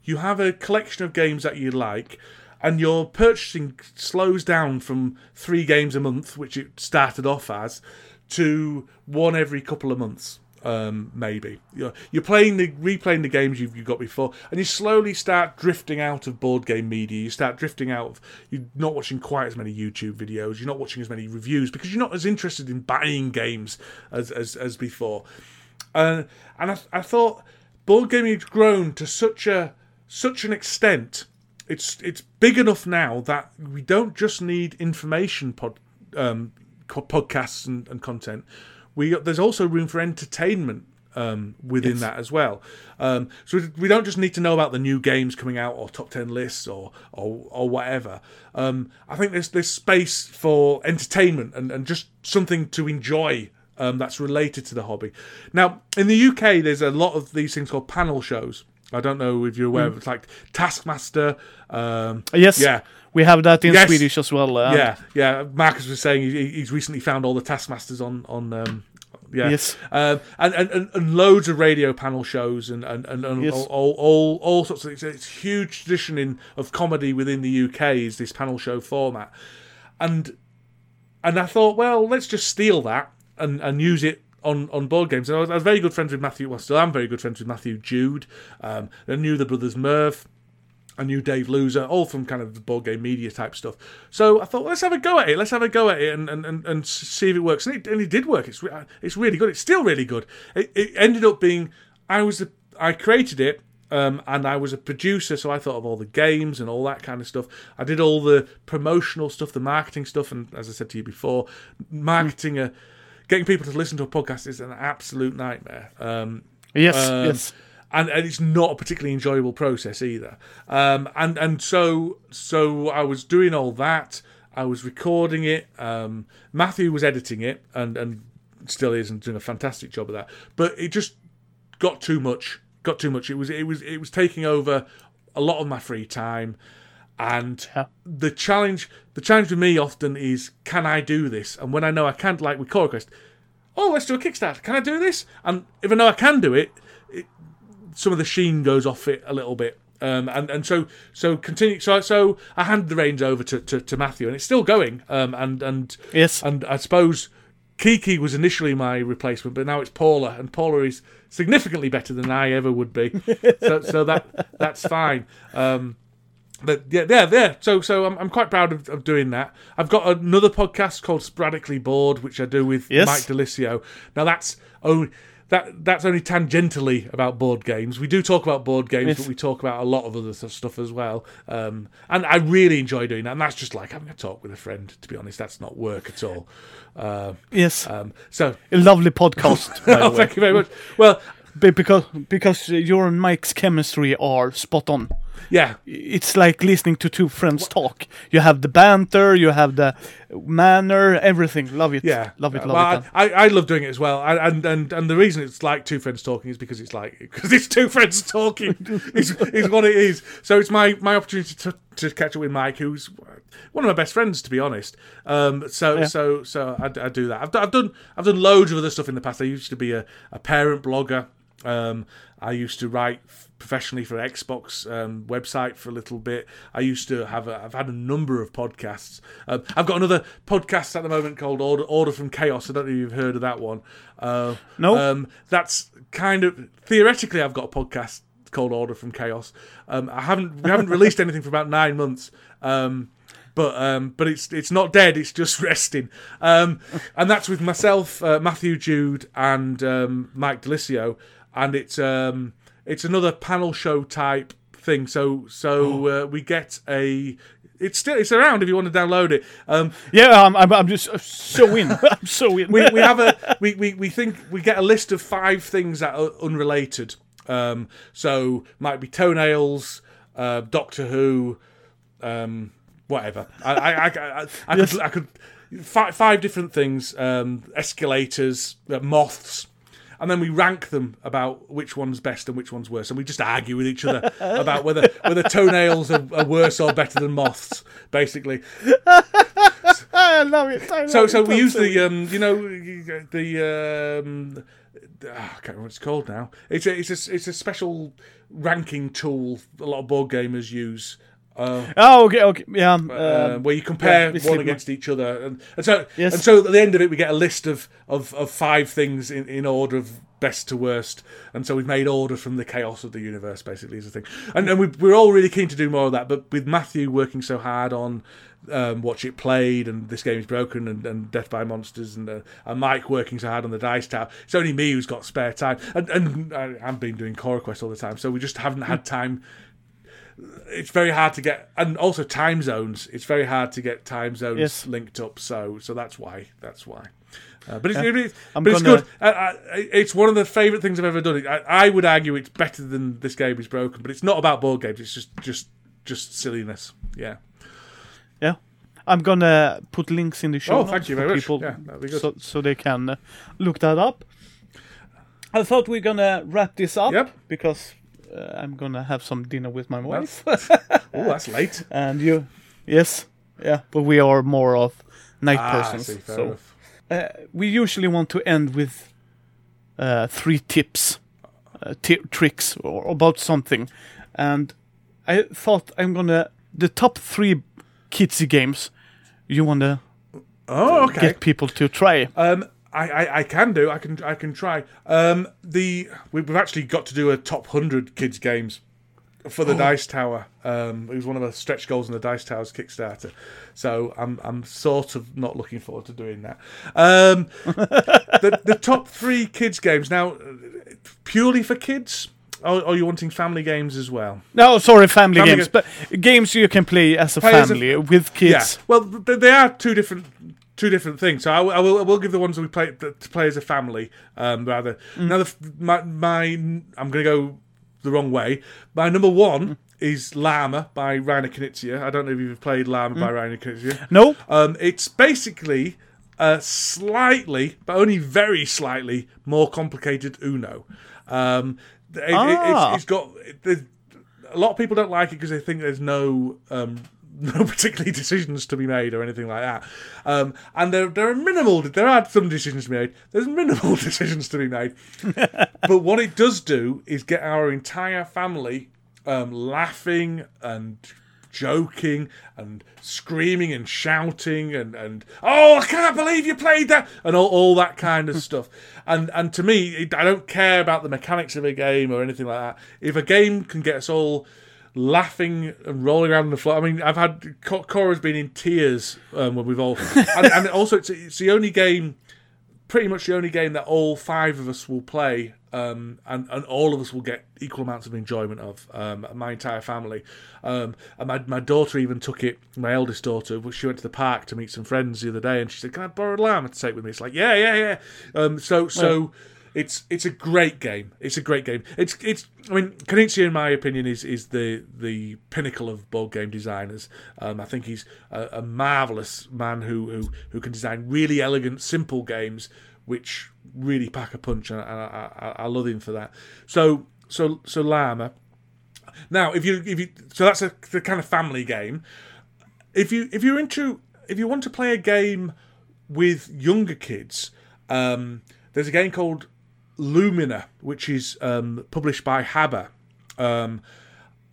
You have a collection of games that you like, and your purchasing slows down from three games a month, which it started off as, to one every couple of months um, maybe. You're, you're playing the replaying the games you've, you've got before, and you slowly start drifting out of board game media. You start drifting out of you're not watching quite as many YouTube videos. You're not watching as many reviews because you're not as interested in buying games as as, as before. Uh, and I, I thought board gaming has grown to such a such an extent. It's it's big enough now that we don't just need information pod, um, podcasts and, and content. We there's also room for entertainment um, within that as well. Um, so we don't just need to know about the new games coming out or top ten lists or or, or whatever. Um, I think there's there's space for entertainment and, and just something to enjoy um, that's related to the hobby. Now in the UK, there's a lot of these things called panel shows. I don't know if you're aware of it. It's like Taskmaster. Um, Yes. Yeah. We have that in Yes. Swedish as well. uh, yeah, yeah. Marcus was saying he, he's recently found all the Taskmasters on on. Um, yeah, Yes. um, and, and, and, and loads of radio panel shows and and, and, and Yes. all, all, all all sorts of it's, it's a huge tradition in of comedy within the UK is this panel show format, and and I thought, well, let's just steal that and, and use it on, on board games. And I was, I was very good friends with Matthew. Well, still am very good friends with Matthew Jude. Um, I knew the brothers Murph. I knew Dave Loser, all from kind of the board game media type stuff. So I thought, let's have a go at it. Let's have a go at it and, and, and, and see if it works. And it, and it did work. It's re- it's really good. It's still really good. It, it ended up being I was I created it. Um, and I was a producer, so I thought of all the games and all that kind of stuff. I did all the promotional stuff, the marketing stuff, and as I said to you before, marketing a getting people to listen to a podcast is an absolute nightmare. Um, Yes. um, yes. and, and it's not a particularly enjoyable process either. Um, and and so so I was doing all that. I was recording it. Um, Matthew was editing it, and and still is, and doing a fantastic job of that. But it just got too much. Got too much. It was it was it was taking over a lot of my free time. And Yeah. the challenge the challenge with me often is can I do this? And when I know I can't, like with Cora Quest, oh let's do a Kickstarter. Can I do this? And if I know I can do it, it some of the sheen goes off it a little bit. Um, and and so so continue so so I hand the reins over to, to, to Matthew and it's still going um, and and Yes. and I suppose Kiki was initially my replacement but now it's Paula and Paula is significantly better than I ever would be so so that that's fine um, but yeah, yeah, yeah. So, so I'm, I'm quite proud of, of doing that. I've got another podcast called Sporadically Bored, which I do with Yes. Mike DiLisio. Now, that's only that that's only tangentially about board games. We do talk about board games, Yes. but we talk about a lot of other stuff as well. Um, and I really enjoy doing that. And that's just like having a talk with a friend. To be honest, that's not work at all. Uh, yes. um, so, a lovely podcast. By the oh, way. thank you very much. Well, Be- because because your and Mike's chemistry are spot on. Yeah, It's like listening to two friends talk. You have the banter, you have the manner, everything. Love it. Yeah, love it. Uh, Love it. I, I, I love doing it as well, and, and and and the reason it's like two friends talking is because it's like because it's two friends talking is, is what it is. So it's my my opportunity to to catch up with Mike, who's one of my best friends, to be honest. Um, so Yeah. so so I, I do that. I've, done- I've done I've done loads of other stuff in the past. I used to be a, a parent blogger. Um, I used to write professionally for Xbox um, website for a little bit. I used to have a, I've had a number of podcasts. Um, I've got another podcast at the moment called Order, Order from Chaos. I don't know if you've heard of that one. Uh, No. Um, that's kind of theoretically I've got a podcast called Order from Chaos. Um, I haven't we haven't released anything for about nine months. Um, but um, but it's it's not dead. It's just resting, um, and that's with myself, uh, Matthew Jude, and um, Mike DiLisio, and it's um, it's another panel show type thing. So so uh, we get a. It's still it's around if you want to download it. Um, yeah, I'm, I'm, I'm just uh, so in. I'm so in. we, we have a we, we, we think we get a list of five things that are unrelated. Um, so might be toenails, uh, Doctor Who, um, whatever. I I, I, I, I, Yes. could, I could five, five different things: um, escalators, uh, moths, and then we rank them about which one's best and which one's worse, and we just argue with each other about whether whether toenails are, are worse or better than moths, basically. I love it. I love So, it. so we use the um, you know, the um, ah, I can't remember what it's called now. It's a it's a it's a special ranking tool a lot of board gamers use. Uh, Oh, okay, okay, yeah. uh, um, where you compare yeah, one against each other, and, and so Yes. and so at the end of it, we get a list of of, of five things in, in order of best to worst, and so we've made order from the chaos of the universe, basically, is the thing. And, and we, we're all really keen to do more of that, but with Matthew working so hard on um, Watch It Played and This Game is Broken and, and Death by Monsters, and, uh, and Mike working so hard on the Dice Tower, it's only me who's got spare time, and, and I, I've been doing Cora Quest all the time, so we just haven't had time it's very hard to get, and also time zones. It's very hard to get time zones Yes. linked up. So, so that's why. That's why. Uh, but it's, Yeah. it- I'm but it's gonna- good. I, I, it's one of the favourite things I've ever done. I, I would argue it's better than this game is broken, but it's not about board games. It's just, just, just silliness. Yeah. yeah. I'm gonna put links in the show Oh, thank you for very much. people Yeah, so so they can uh, look that up. I thought we are gonna wrap this up Yep. because uh, I'm gonna have some dinner with my wife, Oh, that's late. and you, yes, yeah, but we are more of night Ah, persons. see. So uh, we usually want to end with uh, three tips, uh, ti- tricks, or about something. And I thought I'm gonna the top three kidsy games you wanna Oh, okay. get people to try. Um, I, I, I can do. I can I can try. Um, the we- we've actually got to do a top hundred kids games for the Dice Tower. Um, it was one of the stretch goals in the Dice Towers Kickstarter. So I'm I'm sort of not looking forward to doing that. Um, the the top three kids games now purely for kids. Or are you wanting family games as well? No, sorry, family, Family games, ga- but games you can play as a Play as a- family with kids. Yeah. Well, th- they are two different two different things. So I, will- I will I will give the ones that we play that to play as a family um, rather. Now the, my my I'm going to go the wrong way. My number one is Llama by Rainer Knizia. I don't know if you've played Llama by Rainer Knizia. No, Um, it's basically a slightly, but only very slightly, more complicated Uno. Um, it, it- Ah. it's, it's got there's- a lot of people don't like it because they think there's no um, no particularly decisions to be made or anything like that. Um, and there there are minimal. There are some decisions to be made. There's minimal decisions to be made. but what it does do is get our entire family um, laughing and joking and screaming and shouting and, and oh I can't believe you played that and all, all that kind of stuff and and to me I don't care about the mechanics of a game or anything like that if a game can get us all laughing and rolling around on the floor I mean I've had Cora's been in tears um, when we've all and, and also it's, it's the only game pretty much the only game that all five of us will play, um, and and all of us will get equal amounts of enjoyment of. Um, my entire family, um, and my my daughter even took it. My eldest daughter, she went to the park to meet some friends the other day, and she said, "Can I borrow a llama to take with me?" It's like, yeah, yeah, yeah. Um, so so. It's it's a great game. It's a great game. It's it's. I mean, Knizia, in my opinion, is is the the pinnacle of board game designers. Um, I think he's a, a marvelous man who, who who can design really elegant, simple games which really pack a punch, and I, I, I love him for that. So so so Llama. Now, if you if you so that's a the kind of family game. If you if you're into if you want to play a game with younger kids, um, there's a game called Lumina, which is um, published by HABA. Um,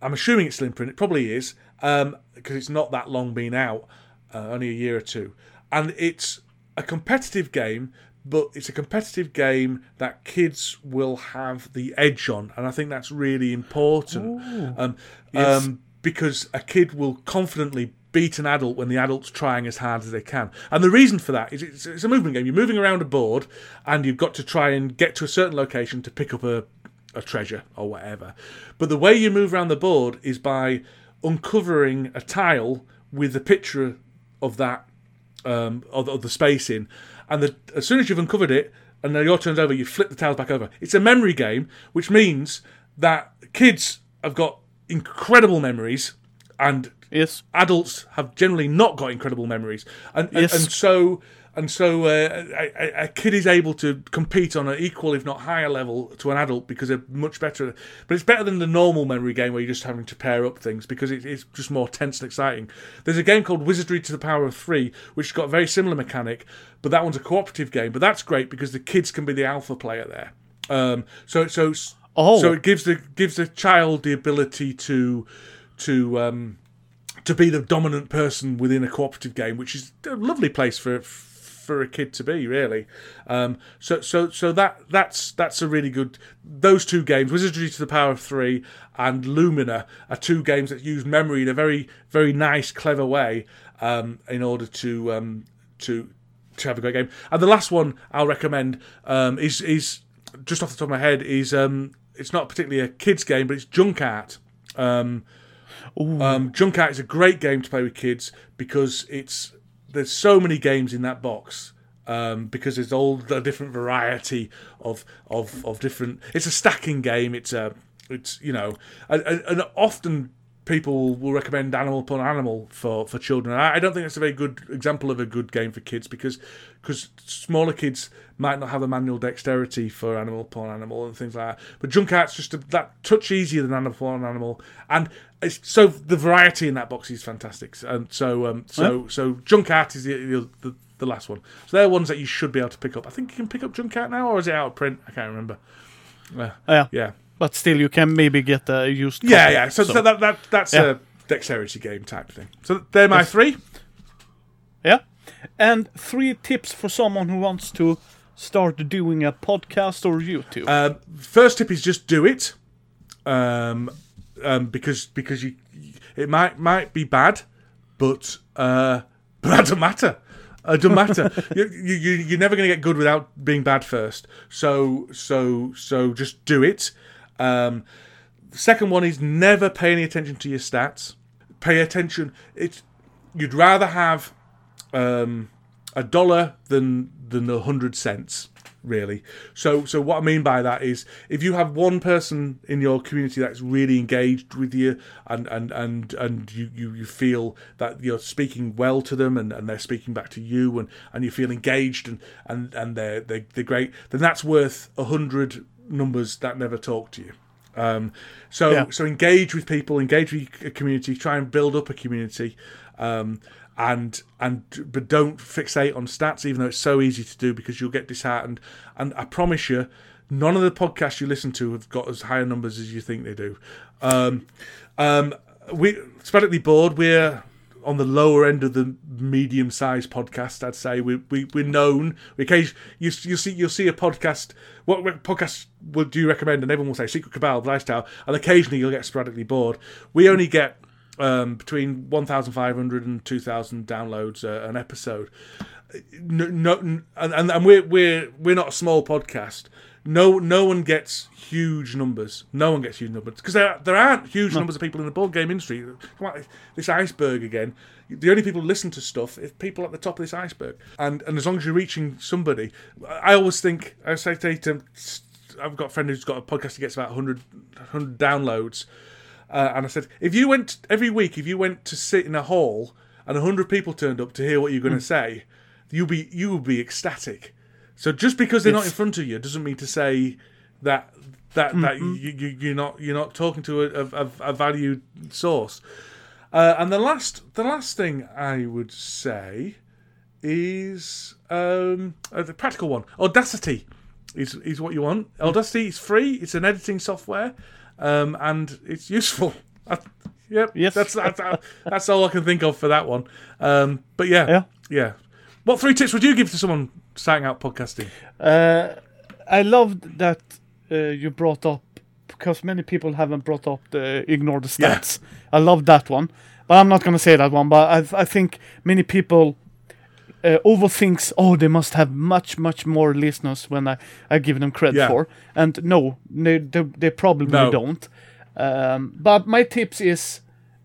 I'm assuming it's still in print. It probably is because it's not that long been out, uh, only a year or two, and it's a competitive game. But it's a competitive game that kids will have the edge on, and I think that's really important. Um, um, because a kid will confidently beat an adult when the adult's trying as hard as they can. And the reason for that is it's, it's a movement game. You're moving around a board, and you've got to try and get to a certain location to pick up a, a treasure or whatever. But the way you move around the board is by uncovering a tile with a picture of that um, of, of the space in, and the, as soon as you've uncovered it, and then your turn's over, you flip the tiles back over. It's a memory game, which means that kids have got incredible memories and Yes. adults have generally not got incredible memories, and and, Yes. and so and so uh, a, a- kid is able to compete on an equal, if not higher level, to an adult because they're much better. But it's better than the normal memory game where you're just having to pair up things because it, it's just more tense and exciting. There's a game called Wizardry to the Power of Three, which got a very similar mechanic, but that one's a cooperative game. But that's great because the kids can be the alpha player there. Um, so so Oh. so it gives the gives the child the ability to to um, to be the dominant person within a cooperative game, which is a lovely place for for a kid to be, really. Um, so so so that that's that's a really good. Those two games, Wizardry to the Power of Three and Lumina, are two games that use memory in a very very nice, clever way um, in order to um, to to have a great game. And the last one I'll recommend um, is is just off the top of my head is um, it's not particularly a kids game, but it's Junk Art. Um, um, Junk Art is a great game to play with kids because it's there's so many games in that box. Um, because there's all the different variety of, of of different. It's a stacking game. It's a it's you know, and and often people will recommend Animal Upon Animal for for children. I, I don't think that's a very good example of a good game for kids because because smaller kids might not have the manual dexterity for Animal Upon Animal and things like that. But Junk Art's just a, that touch easier than Animal Upon Animal, and it's, so the variety in that box is fantastic. And so um, so so Junk Art is the, the the the last one. So they're ones that you should be able to pick up. I think you can pick up Junk Art now, or is it out of print? I can't remember. Uh, Yeah. yeah. But still, you can maybe get a used. Yeah, copy. yeah. So, so that, that that's Yeah. a dexterity game type thing. So they're my three. Yeah. And three tips for someone who wants to start doing a podcast or YouTube. Um, first tip is just do it, um, um, because because you it might might be bad, but uh, but that doesn't matter. It doesn't matter. you, you you you're never going to get good without being bad first. So so so just do it. Um, second one is never pay any attention to your stats. Pay attention. It's you'd rather have um, a dollar than than a hundred cents really so so what i mean by that is if you have one person in your community that's really engaged with you and and and and you you, you feel that you're speaking well to them and, and they're speaking back to you and and you feel engaged and and and they're they're, they're great then that's worth a hundred numbers that never talk to you um, so Yeah. so engage with people, engage with a community, try and build up a community, um, and and but don't fixate on stats, even though it's so easy to do because you'll get disheartened. And I promise you, none of the podcasts you listen to have got as high numbers as you think they do. Um, um, we sporadically bored. We're on the lower end of the medium-sized podcast. I'd say we, we we're known. We you you see you'll see a podcast. What, podcast would do you recommend? And everyone will say Secret Cabal, Lifestyle, and occasionally you'll get sporadically bored. We only get um, between 1,500 and 2,000 downloads uh, an episode. No, no and, and and we're we're we're not a small podcast. No, no one gets huge numbers. No one gets huge numbers because there there aren't huge numbers of people in the board game industry. This iceberg again. The only people who listen to stuff is people at the top of this iceberg. And and as long as you're reaching somebody, I always think I say to I've got a friend who's got a podcast that gets about 100, 100 downloads. Uh, and I said, if you went every week, if you went to sit in a hall and hundred people turned up to hear what you're going to say, you'll be you will be ecstatic. So just because they're not in front of you doesn't mean to say that that that you, you you're not you're not talking to a, a, a valued source. Uh, and the last the last thing I would say is um, uh, the practical one. Audacity is is what you want. Audacity is free. It's an editing software, um, and it's useful. I, yep. Yes. That's that's, that's all I can think of for that one. Um, but yeah, Yeah. yeah. What three tips would you give to someone starting out podcasting? Uh, I loved that uh, you brought up because many people haven't brought up the ignore the Yeah. stats. I love that one, but I'm not gonna say that one. But I I think many people uh, overthinks. Oh, they must have much much more listeners when I I give them credit Yeah. for. And no, they they, they probably No. don't. Um, but my tips is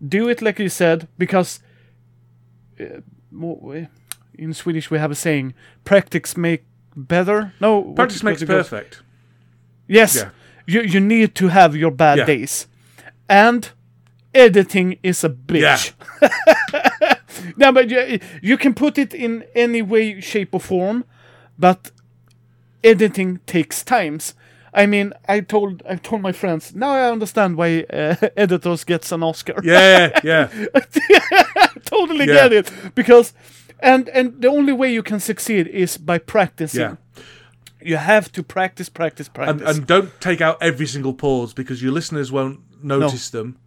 do it like you said because uh, in Swedish we have a saying: practice make better. No, Practice makes it goes- perfect. Yes, Yeah. you you need to have your bad Yeah. days, and editing is a bitch. no, but you, you can put it in any way, shape, or form, but editing takes times. I mean, I told I told my friends. Now I understand why uh, editors gets an Oscar. Yeah, yeah. totally Yeah. get it because, and and the only way you can succeed is by practicing. Yeah. You have to practice, practice, practice. and don't take out every single pause because your listeners won't notice them,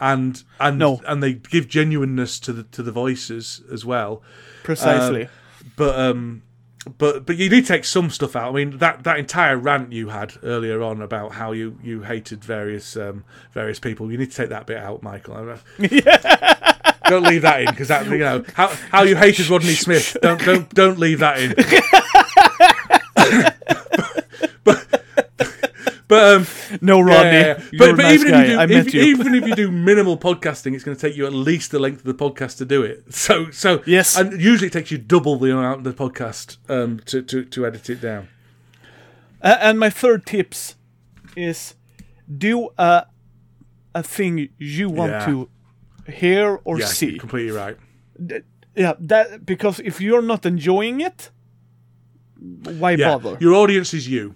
and and No. and they give genuineness to the to the voices as well. Precisely. But um, but but you need to take some stuff out. I mean that that entire rant you had earlier on about how you you hated various um various people. You need to take that bit out, Michael. Don't leave that in because that you know how how you hated Rodney Smith. Don't don't don't leave that in. but um. no, Rodney. Yeah, yeah, yeah. But, but nice even guy. if you do, if, you. even if you do minimal podcasting, it's going to take you at least the length of the podcast to do it. So, so Yes. and usually it takes you double the amount of the podcast um, to, to to edit it down. Uh, and my third tips is do a a thing you want to hear or Yeah, see. you're completely right. Yeah, that because if you're not enjoying it, why bother? your audience is you,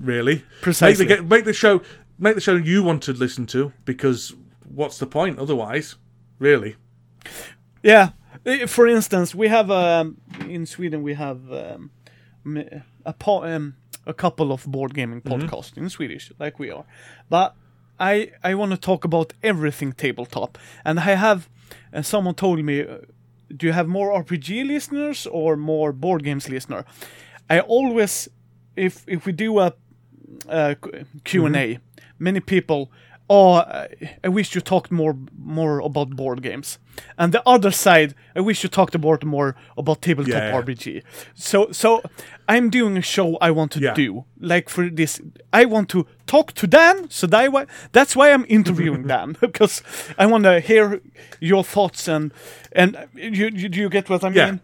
really. Precisely. Make the, make the show make the show you want to listen to because what's the point otherwise? Really? Yeah. For instance, we have um, in Sweden we have um, a po- um, a couple of board gaming podcasts in Swedish, like we are. But I I want to talk about everything tabletop, and I have. Uh, someone told me, uh, "Do you have more RPG listeners or more board games listener?" I always, if if we do a uh, Q and A, many people, oh, I- wish you talked more more about board games, and the other side, I wish you talked about more about tabletop Yeah, yeah. RPG. So so I'm doing a show I want to Yeah. do, like for this, I want to talk to Dan, so that why, that's why I'm interviewing Dan because I want to hear your thoughts and and you you, do you get what I mean? Yeah.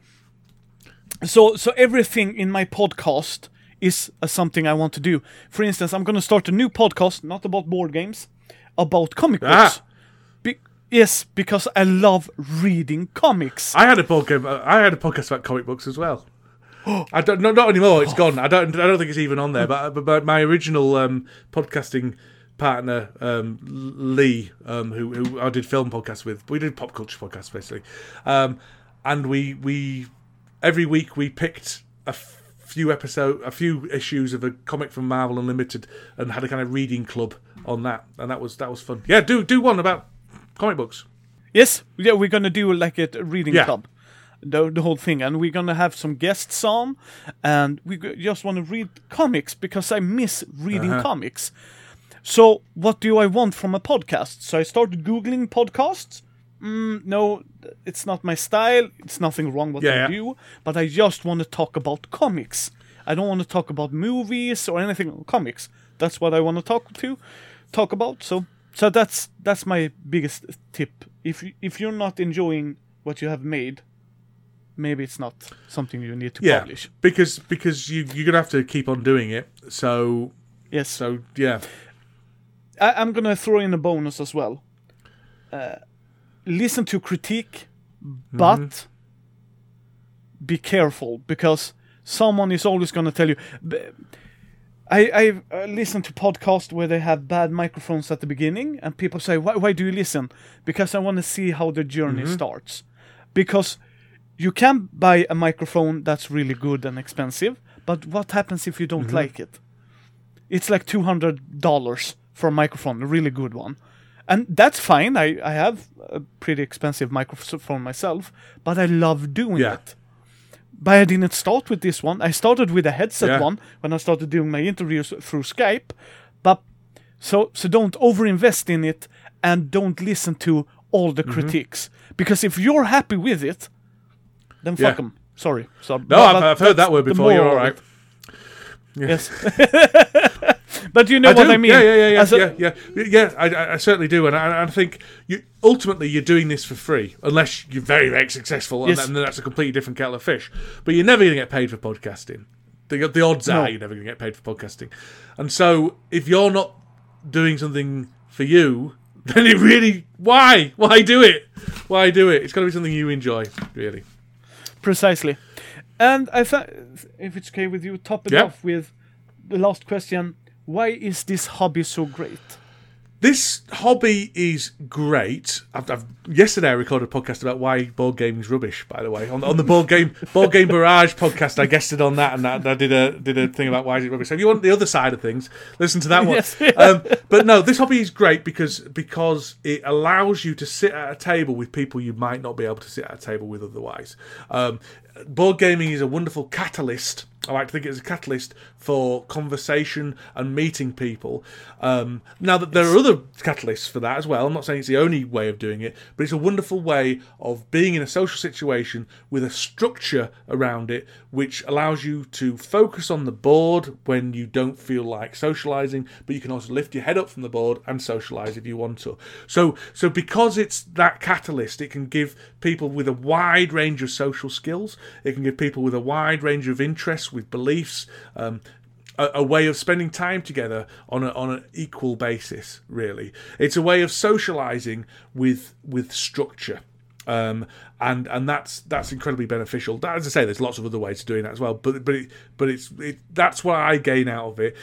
So so everything in my podcast is uh, something I want to do. For instance, I'm going to start a new podcast, not about board games, about comic Ah. books. Be- yes, because I love reading comics. I had a podcast. I had a podcast about comic books as well. I don't no, not anymore. It's gone. I don't. I don't think it's even on there. But but, but my original um, podcasting partner um, Lee, um, who who I did film podcasts with, we did pop culture podcasts basically, um, and we we every week we picked a f- few episode, a few issues of a comic from Marvel Unlimited, and had a kind of reading club on that, and that was that was fun. Yeah, do do one about comic books. yes, yeah, we're going to do like a reading Yeah. club. The, the whole thing, and we're gonna have some guests on, and we just want to read comics because I miss reading Uh-huh. comics. So, what do I want from a podcast? So I started googling podcasts. Mm, no, it's not my style. It's nothing wrong what Yeah, I yeah. do, but I just want to talk about comics. I don't want to talk about movies or anything comics. That's what I want to talk to, talk about. So, so that's that's my biggest tip. If you, if you're not enjoying what you have made, maybe it's not something you need to Yeah, publish. because because you you're gonna have to keep on doing it. So Yes. so yeah, I, I'm gonna throw in a bonus as well. Uh, listen to critique, but be careful because someone is always gonna tell you. I, uh, listen to podcasts where they have bad microphones at the beginning, and people say, "Why why do you listen?" Because I want to see how the journey starts. Because you can buy a microphone that's really good and expensive, but what happens if you don't like it? it's like two hundred dollars for a microphone, a really good one, and that's fine. I I have a pretty expensive microphone myself, but I love doing Yeah. it. But I didn't start with this one. I started with a headset Yeah. one when I started doing my interviews through Skype. But so so don't overinvest in it and don't listen to all the Mm-hmm. critiques because if you're happy with it, then fuck Yeah. them. Sorry. So, no, I've, I've heard that word before. You're all right. Yes. but do you know I what do. I mean. Yeah, yeah, yeah, yeah, a- yeah, yeah, yeah. I, I- certainly do, and I, I think you ultimately you're doing this for free, unless you're very, very successful, and Yes. then that's a completely different kettle of fish. But you're never going to get paid for podcasting. The, the odds No. are you're never going to get paid for podcasting, and so if you're not doing something for you, then it really why why do it? Why do it? It's got to be something you enjoy, really. Precisely. And I thought, if it's okay with you, top it Yeah. off with the last question. Why is this hobby so great? This hobby is great. I've, I've, yesterday I recorded a podcast about why board gaming is rubbish. By the way, on, on the board game board game barrage podcast, I guested on that and I, I did a did a thing about why is it rubbish. So if you want the other side of things, listen to that one. Yes. um, but no, this hobby is great because because it allows you to sit at a table with people you might not be able to sit at a table with otherwise. Um, board gaming is a wonderful catalyst. I like to think it's a catalyst for conversation and meeting people. Um, now that there are other catalysts for that as well. I'm not saying it's the only way of doing it, but it's a wonderful way of being in a social situation with a structure around it, which allows you to focus on the board when you don't feel like socializing, but you can also lift your head up from the board and socialize if you want to. So, so because it's that catalyst, it can give people with a wide range of social skills. It can give people with a wide range of interests, with beliefs, um, a, a way of spending time together on a, on an equal basis. Really, it's a way of socializing with with structure. Um, and and that's that's incredibly beneficial. That- As I say, there's lots of other ways of doing that as well. But but it, but it's it, that's what I gain out of it.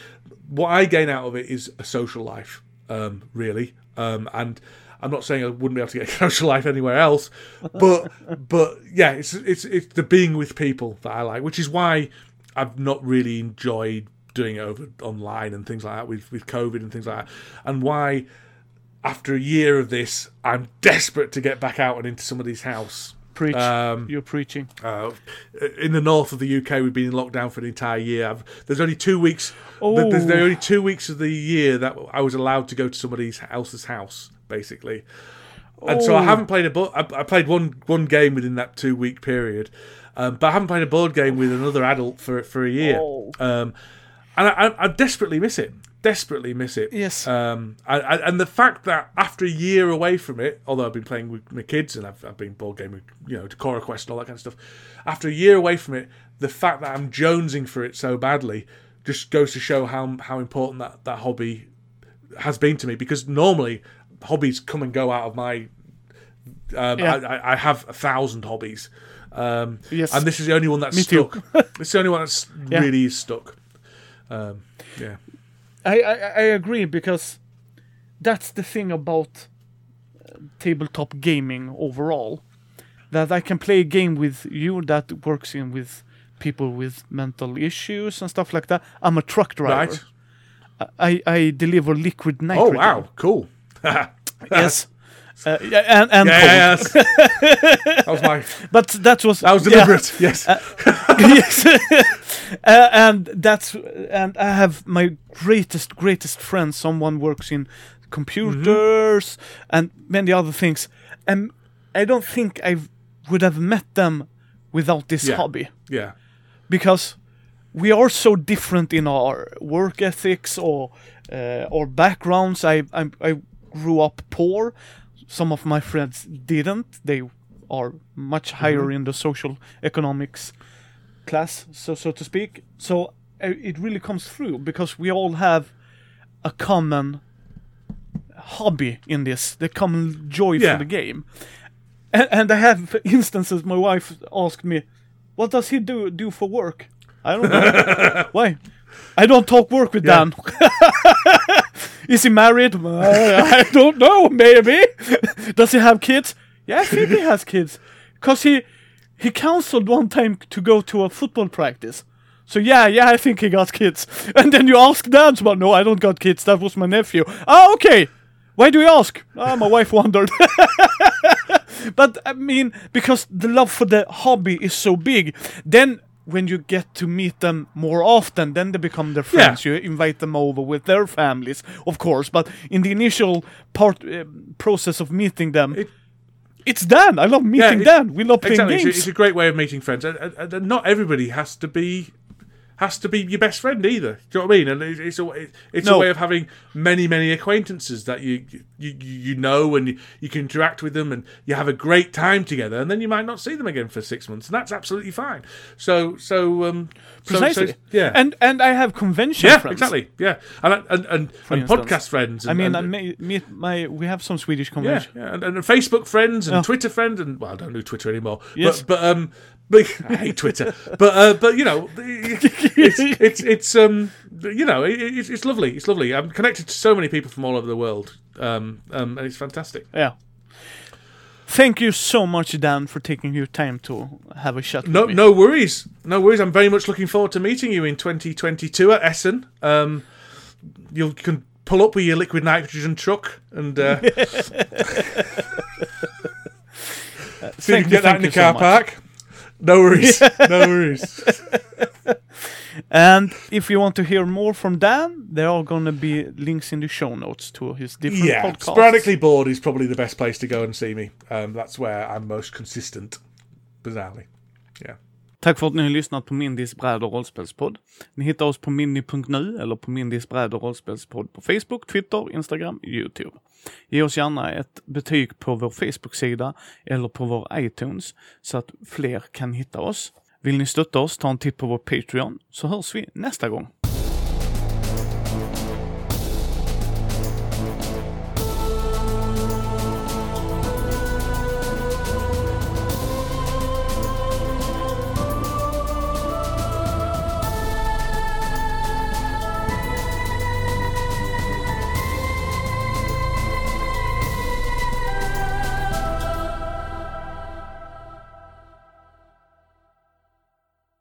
What I gain out of it is a social life, um, really. Um, and I'm not saying I wouldn't be able to get a social life anywhere else, but but yeah, it's it's it's the being with people that I like, which is why I've not really enjoyed doing it over online and things like that with with COVID and things like that, and why after a year of this, I'm desperate to get back out and into somebody's house. Preach. Um, You're preaching. uh, in the north of the UK, we've been in lockdown for an entire year. I've, there's only two weeks. Oh. There's there only two weeks of the year that I was allowed to go to somebody's else's house, basically. And so I Oh. haven't played a book. I, I played one one game within that two week period, um, but I haven't played a board game with another adult for for a year. Oh. Um, and I, I, I desperately miss it. Desperately miss it. Yes. Um, I, I, and the fact that after a year away from it, although I've been playing with my kids and I've, I've been board gaming, you know, to Cora Quest and all that kind of stuff, after a year away from it, the fact that I'm jonesing for it so badly just goes to show how how important that, that hobby has been to me. Because normally hobbies come and go out of my. Um, Yeah. I, I- I have a thousand hobbies, um, Yes. and this is the only one that's Me too. stuck. it's the only one that's Yeah. really stuck. Um, yeah. I, I I agree because that's the thing about uh, tabletop gaming overall. That I can play a game with you that works in with people with mental issues and stuff like that. I'm a truck driver. Right. I, I deliver liquid nitrogen. Oh nitrogen. wow, cool. Yes. Uh, yeah, and and yeah, cold. that was my But that was that was yeah. deliberate. Yes. yes. uh, and that's and I have my greatest greatest friend. Someone works in computers and many other things, and I don't think I would have met them without this Yeah. hobby yeah. because we are so different in our work ethics or uh, or backgrounds. I, I I grew up poor. Some of my friends didn't. They are much higher in the social economics class, so so to speak. So uh, it really comes through because we all have a common hobby in this, the common joy Yeah. for the game. And, and I have instances. My wife asked me, "What does he do do for work?" I don't know. Why? I don't talk work with Yeah. Dan. Is he married? Uh, I don't know. Maybe. Does he have kids? Yeah, I think he has kids. Cause he he cancelled one time to go to a football practice. So yeah, yeah, I think he got kids. And then you ask Dan, but no, I don't got kids. That was my nephew. Oh, okay. Why do you ask? Ah, my wife wondered. but I mean, because the love for the hobby is so big, then when you get to meet them more often, then they become their friends. You invite them over with their families, of course. But in the initial part uh, process of meeting them, It- it's Dan. I love meeting it- Dan. We love playing Exactly. It's a, games. it's a great way of meeting friends, and, and, and not everybody has to be has to be your best friend either. Do you know what I mean? And it's, it's a it's No. a way of having many many acquaintances that you you, you know and you, you can interact with them and you have a great time together and then you might not see them again for six months and that's absolutely fine so so um so- so- Precisely. yeah And and I have convention yeah friends. exactly yeah and and and, and, instance. podcast friends and, I mean, and, I may, me, my we have some Swedish convention. yeah and, and Facebook friends and Yeah. Twitter friends and well I don't do Twitter anymore Yes. but but um but I hate Twitter but uh, but you know it's it's it's um you know it, it's, it's lovely it's lovely I'm connected to so many people from all over the world um um and it's fantastic Yeah. Thank you so much, Dan, for taking your time to have a chat No, with me. no worries, no worries. I'm very much looking forward to meeting you in 2022 at Essen. Um, you can pull up with your liquid nitrogen truck and uh, see if you can get that in the car so park. No worries, no worries. And if you want to hear more from Dan, there are going to be links in the show notes to his different Yeah, podcasts. sporadically bored is probably the best place to go and see me. Um, that's where I'm most consistent, bizarrely. Yeah. Tack för att ni har lyssnat på Mindys bräd och rollspelspodd. Ni hittar oss på mindy.nu eller på Mindys bräd och rollspelspodd på Facebook, Twitter, Instagram, Youtube. Ge oss gärna ett betyg på vår Facebook-sida eller på vår iTunes så att fler kan hitta oss. Vill ni stötta oss, ta en titt på vår Patreon så hörs vi nästa gång.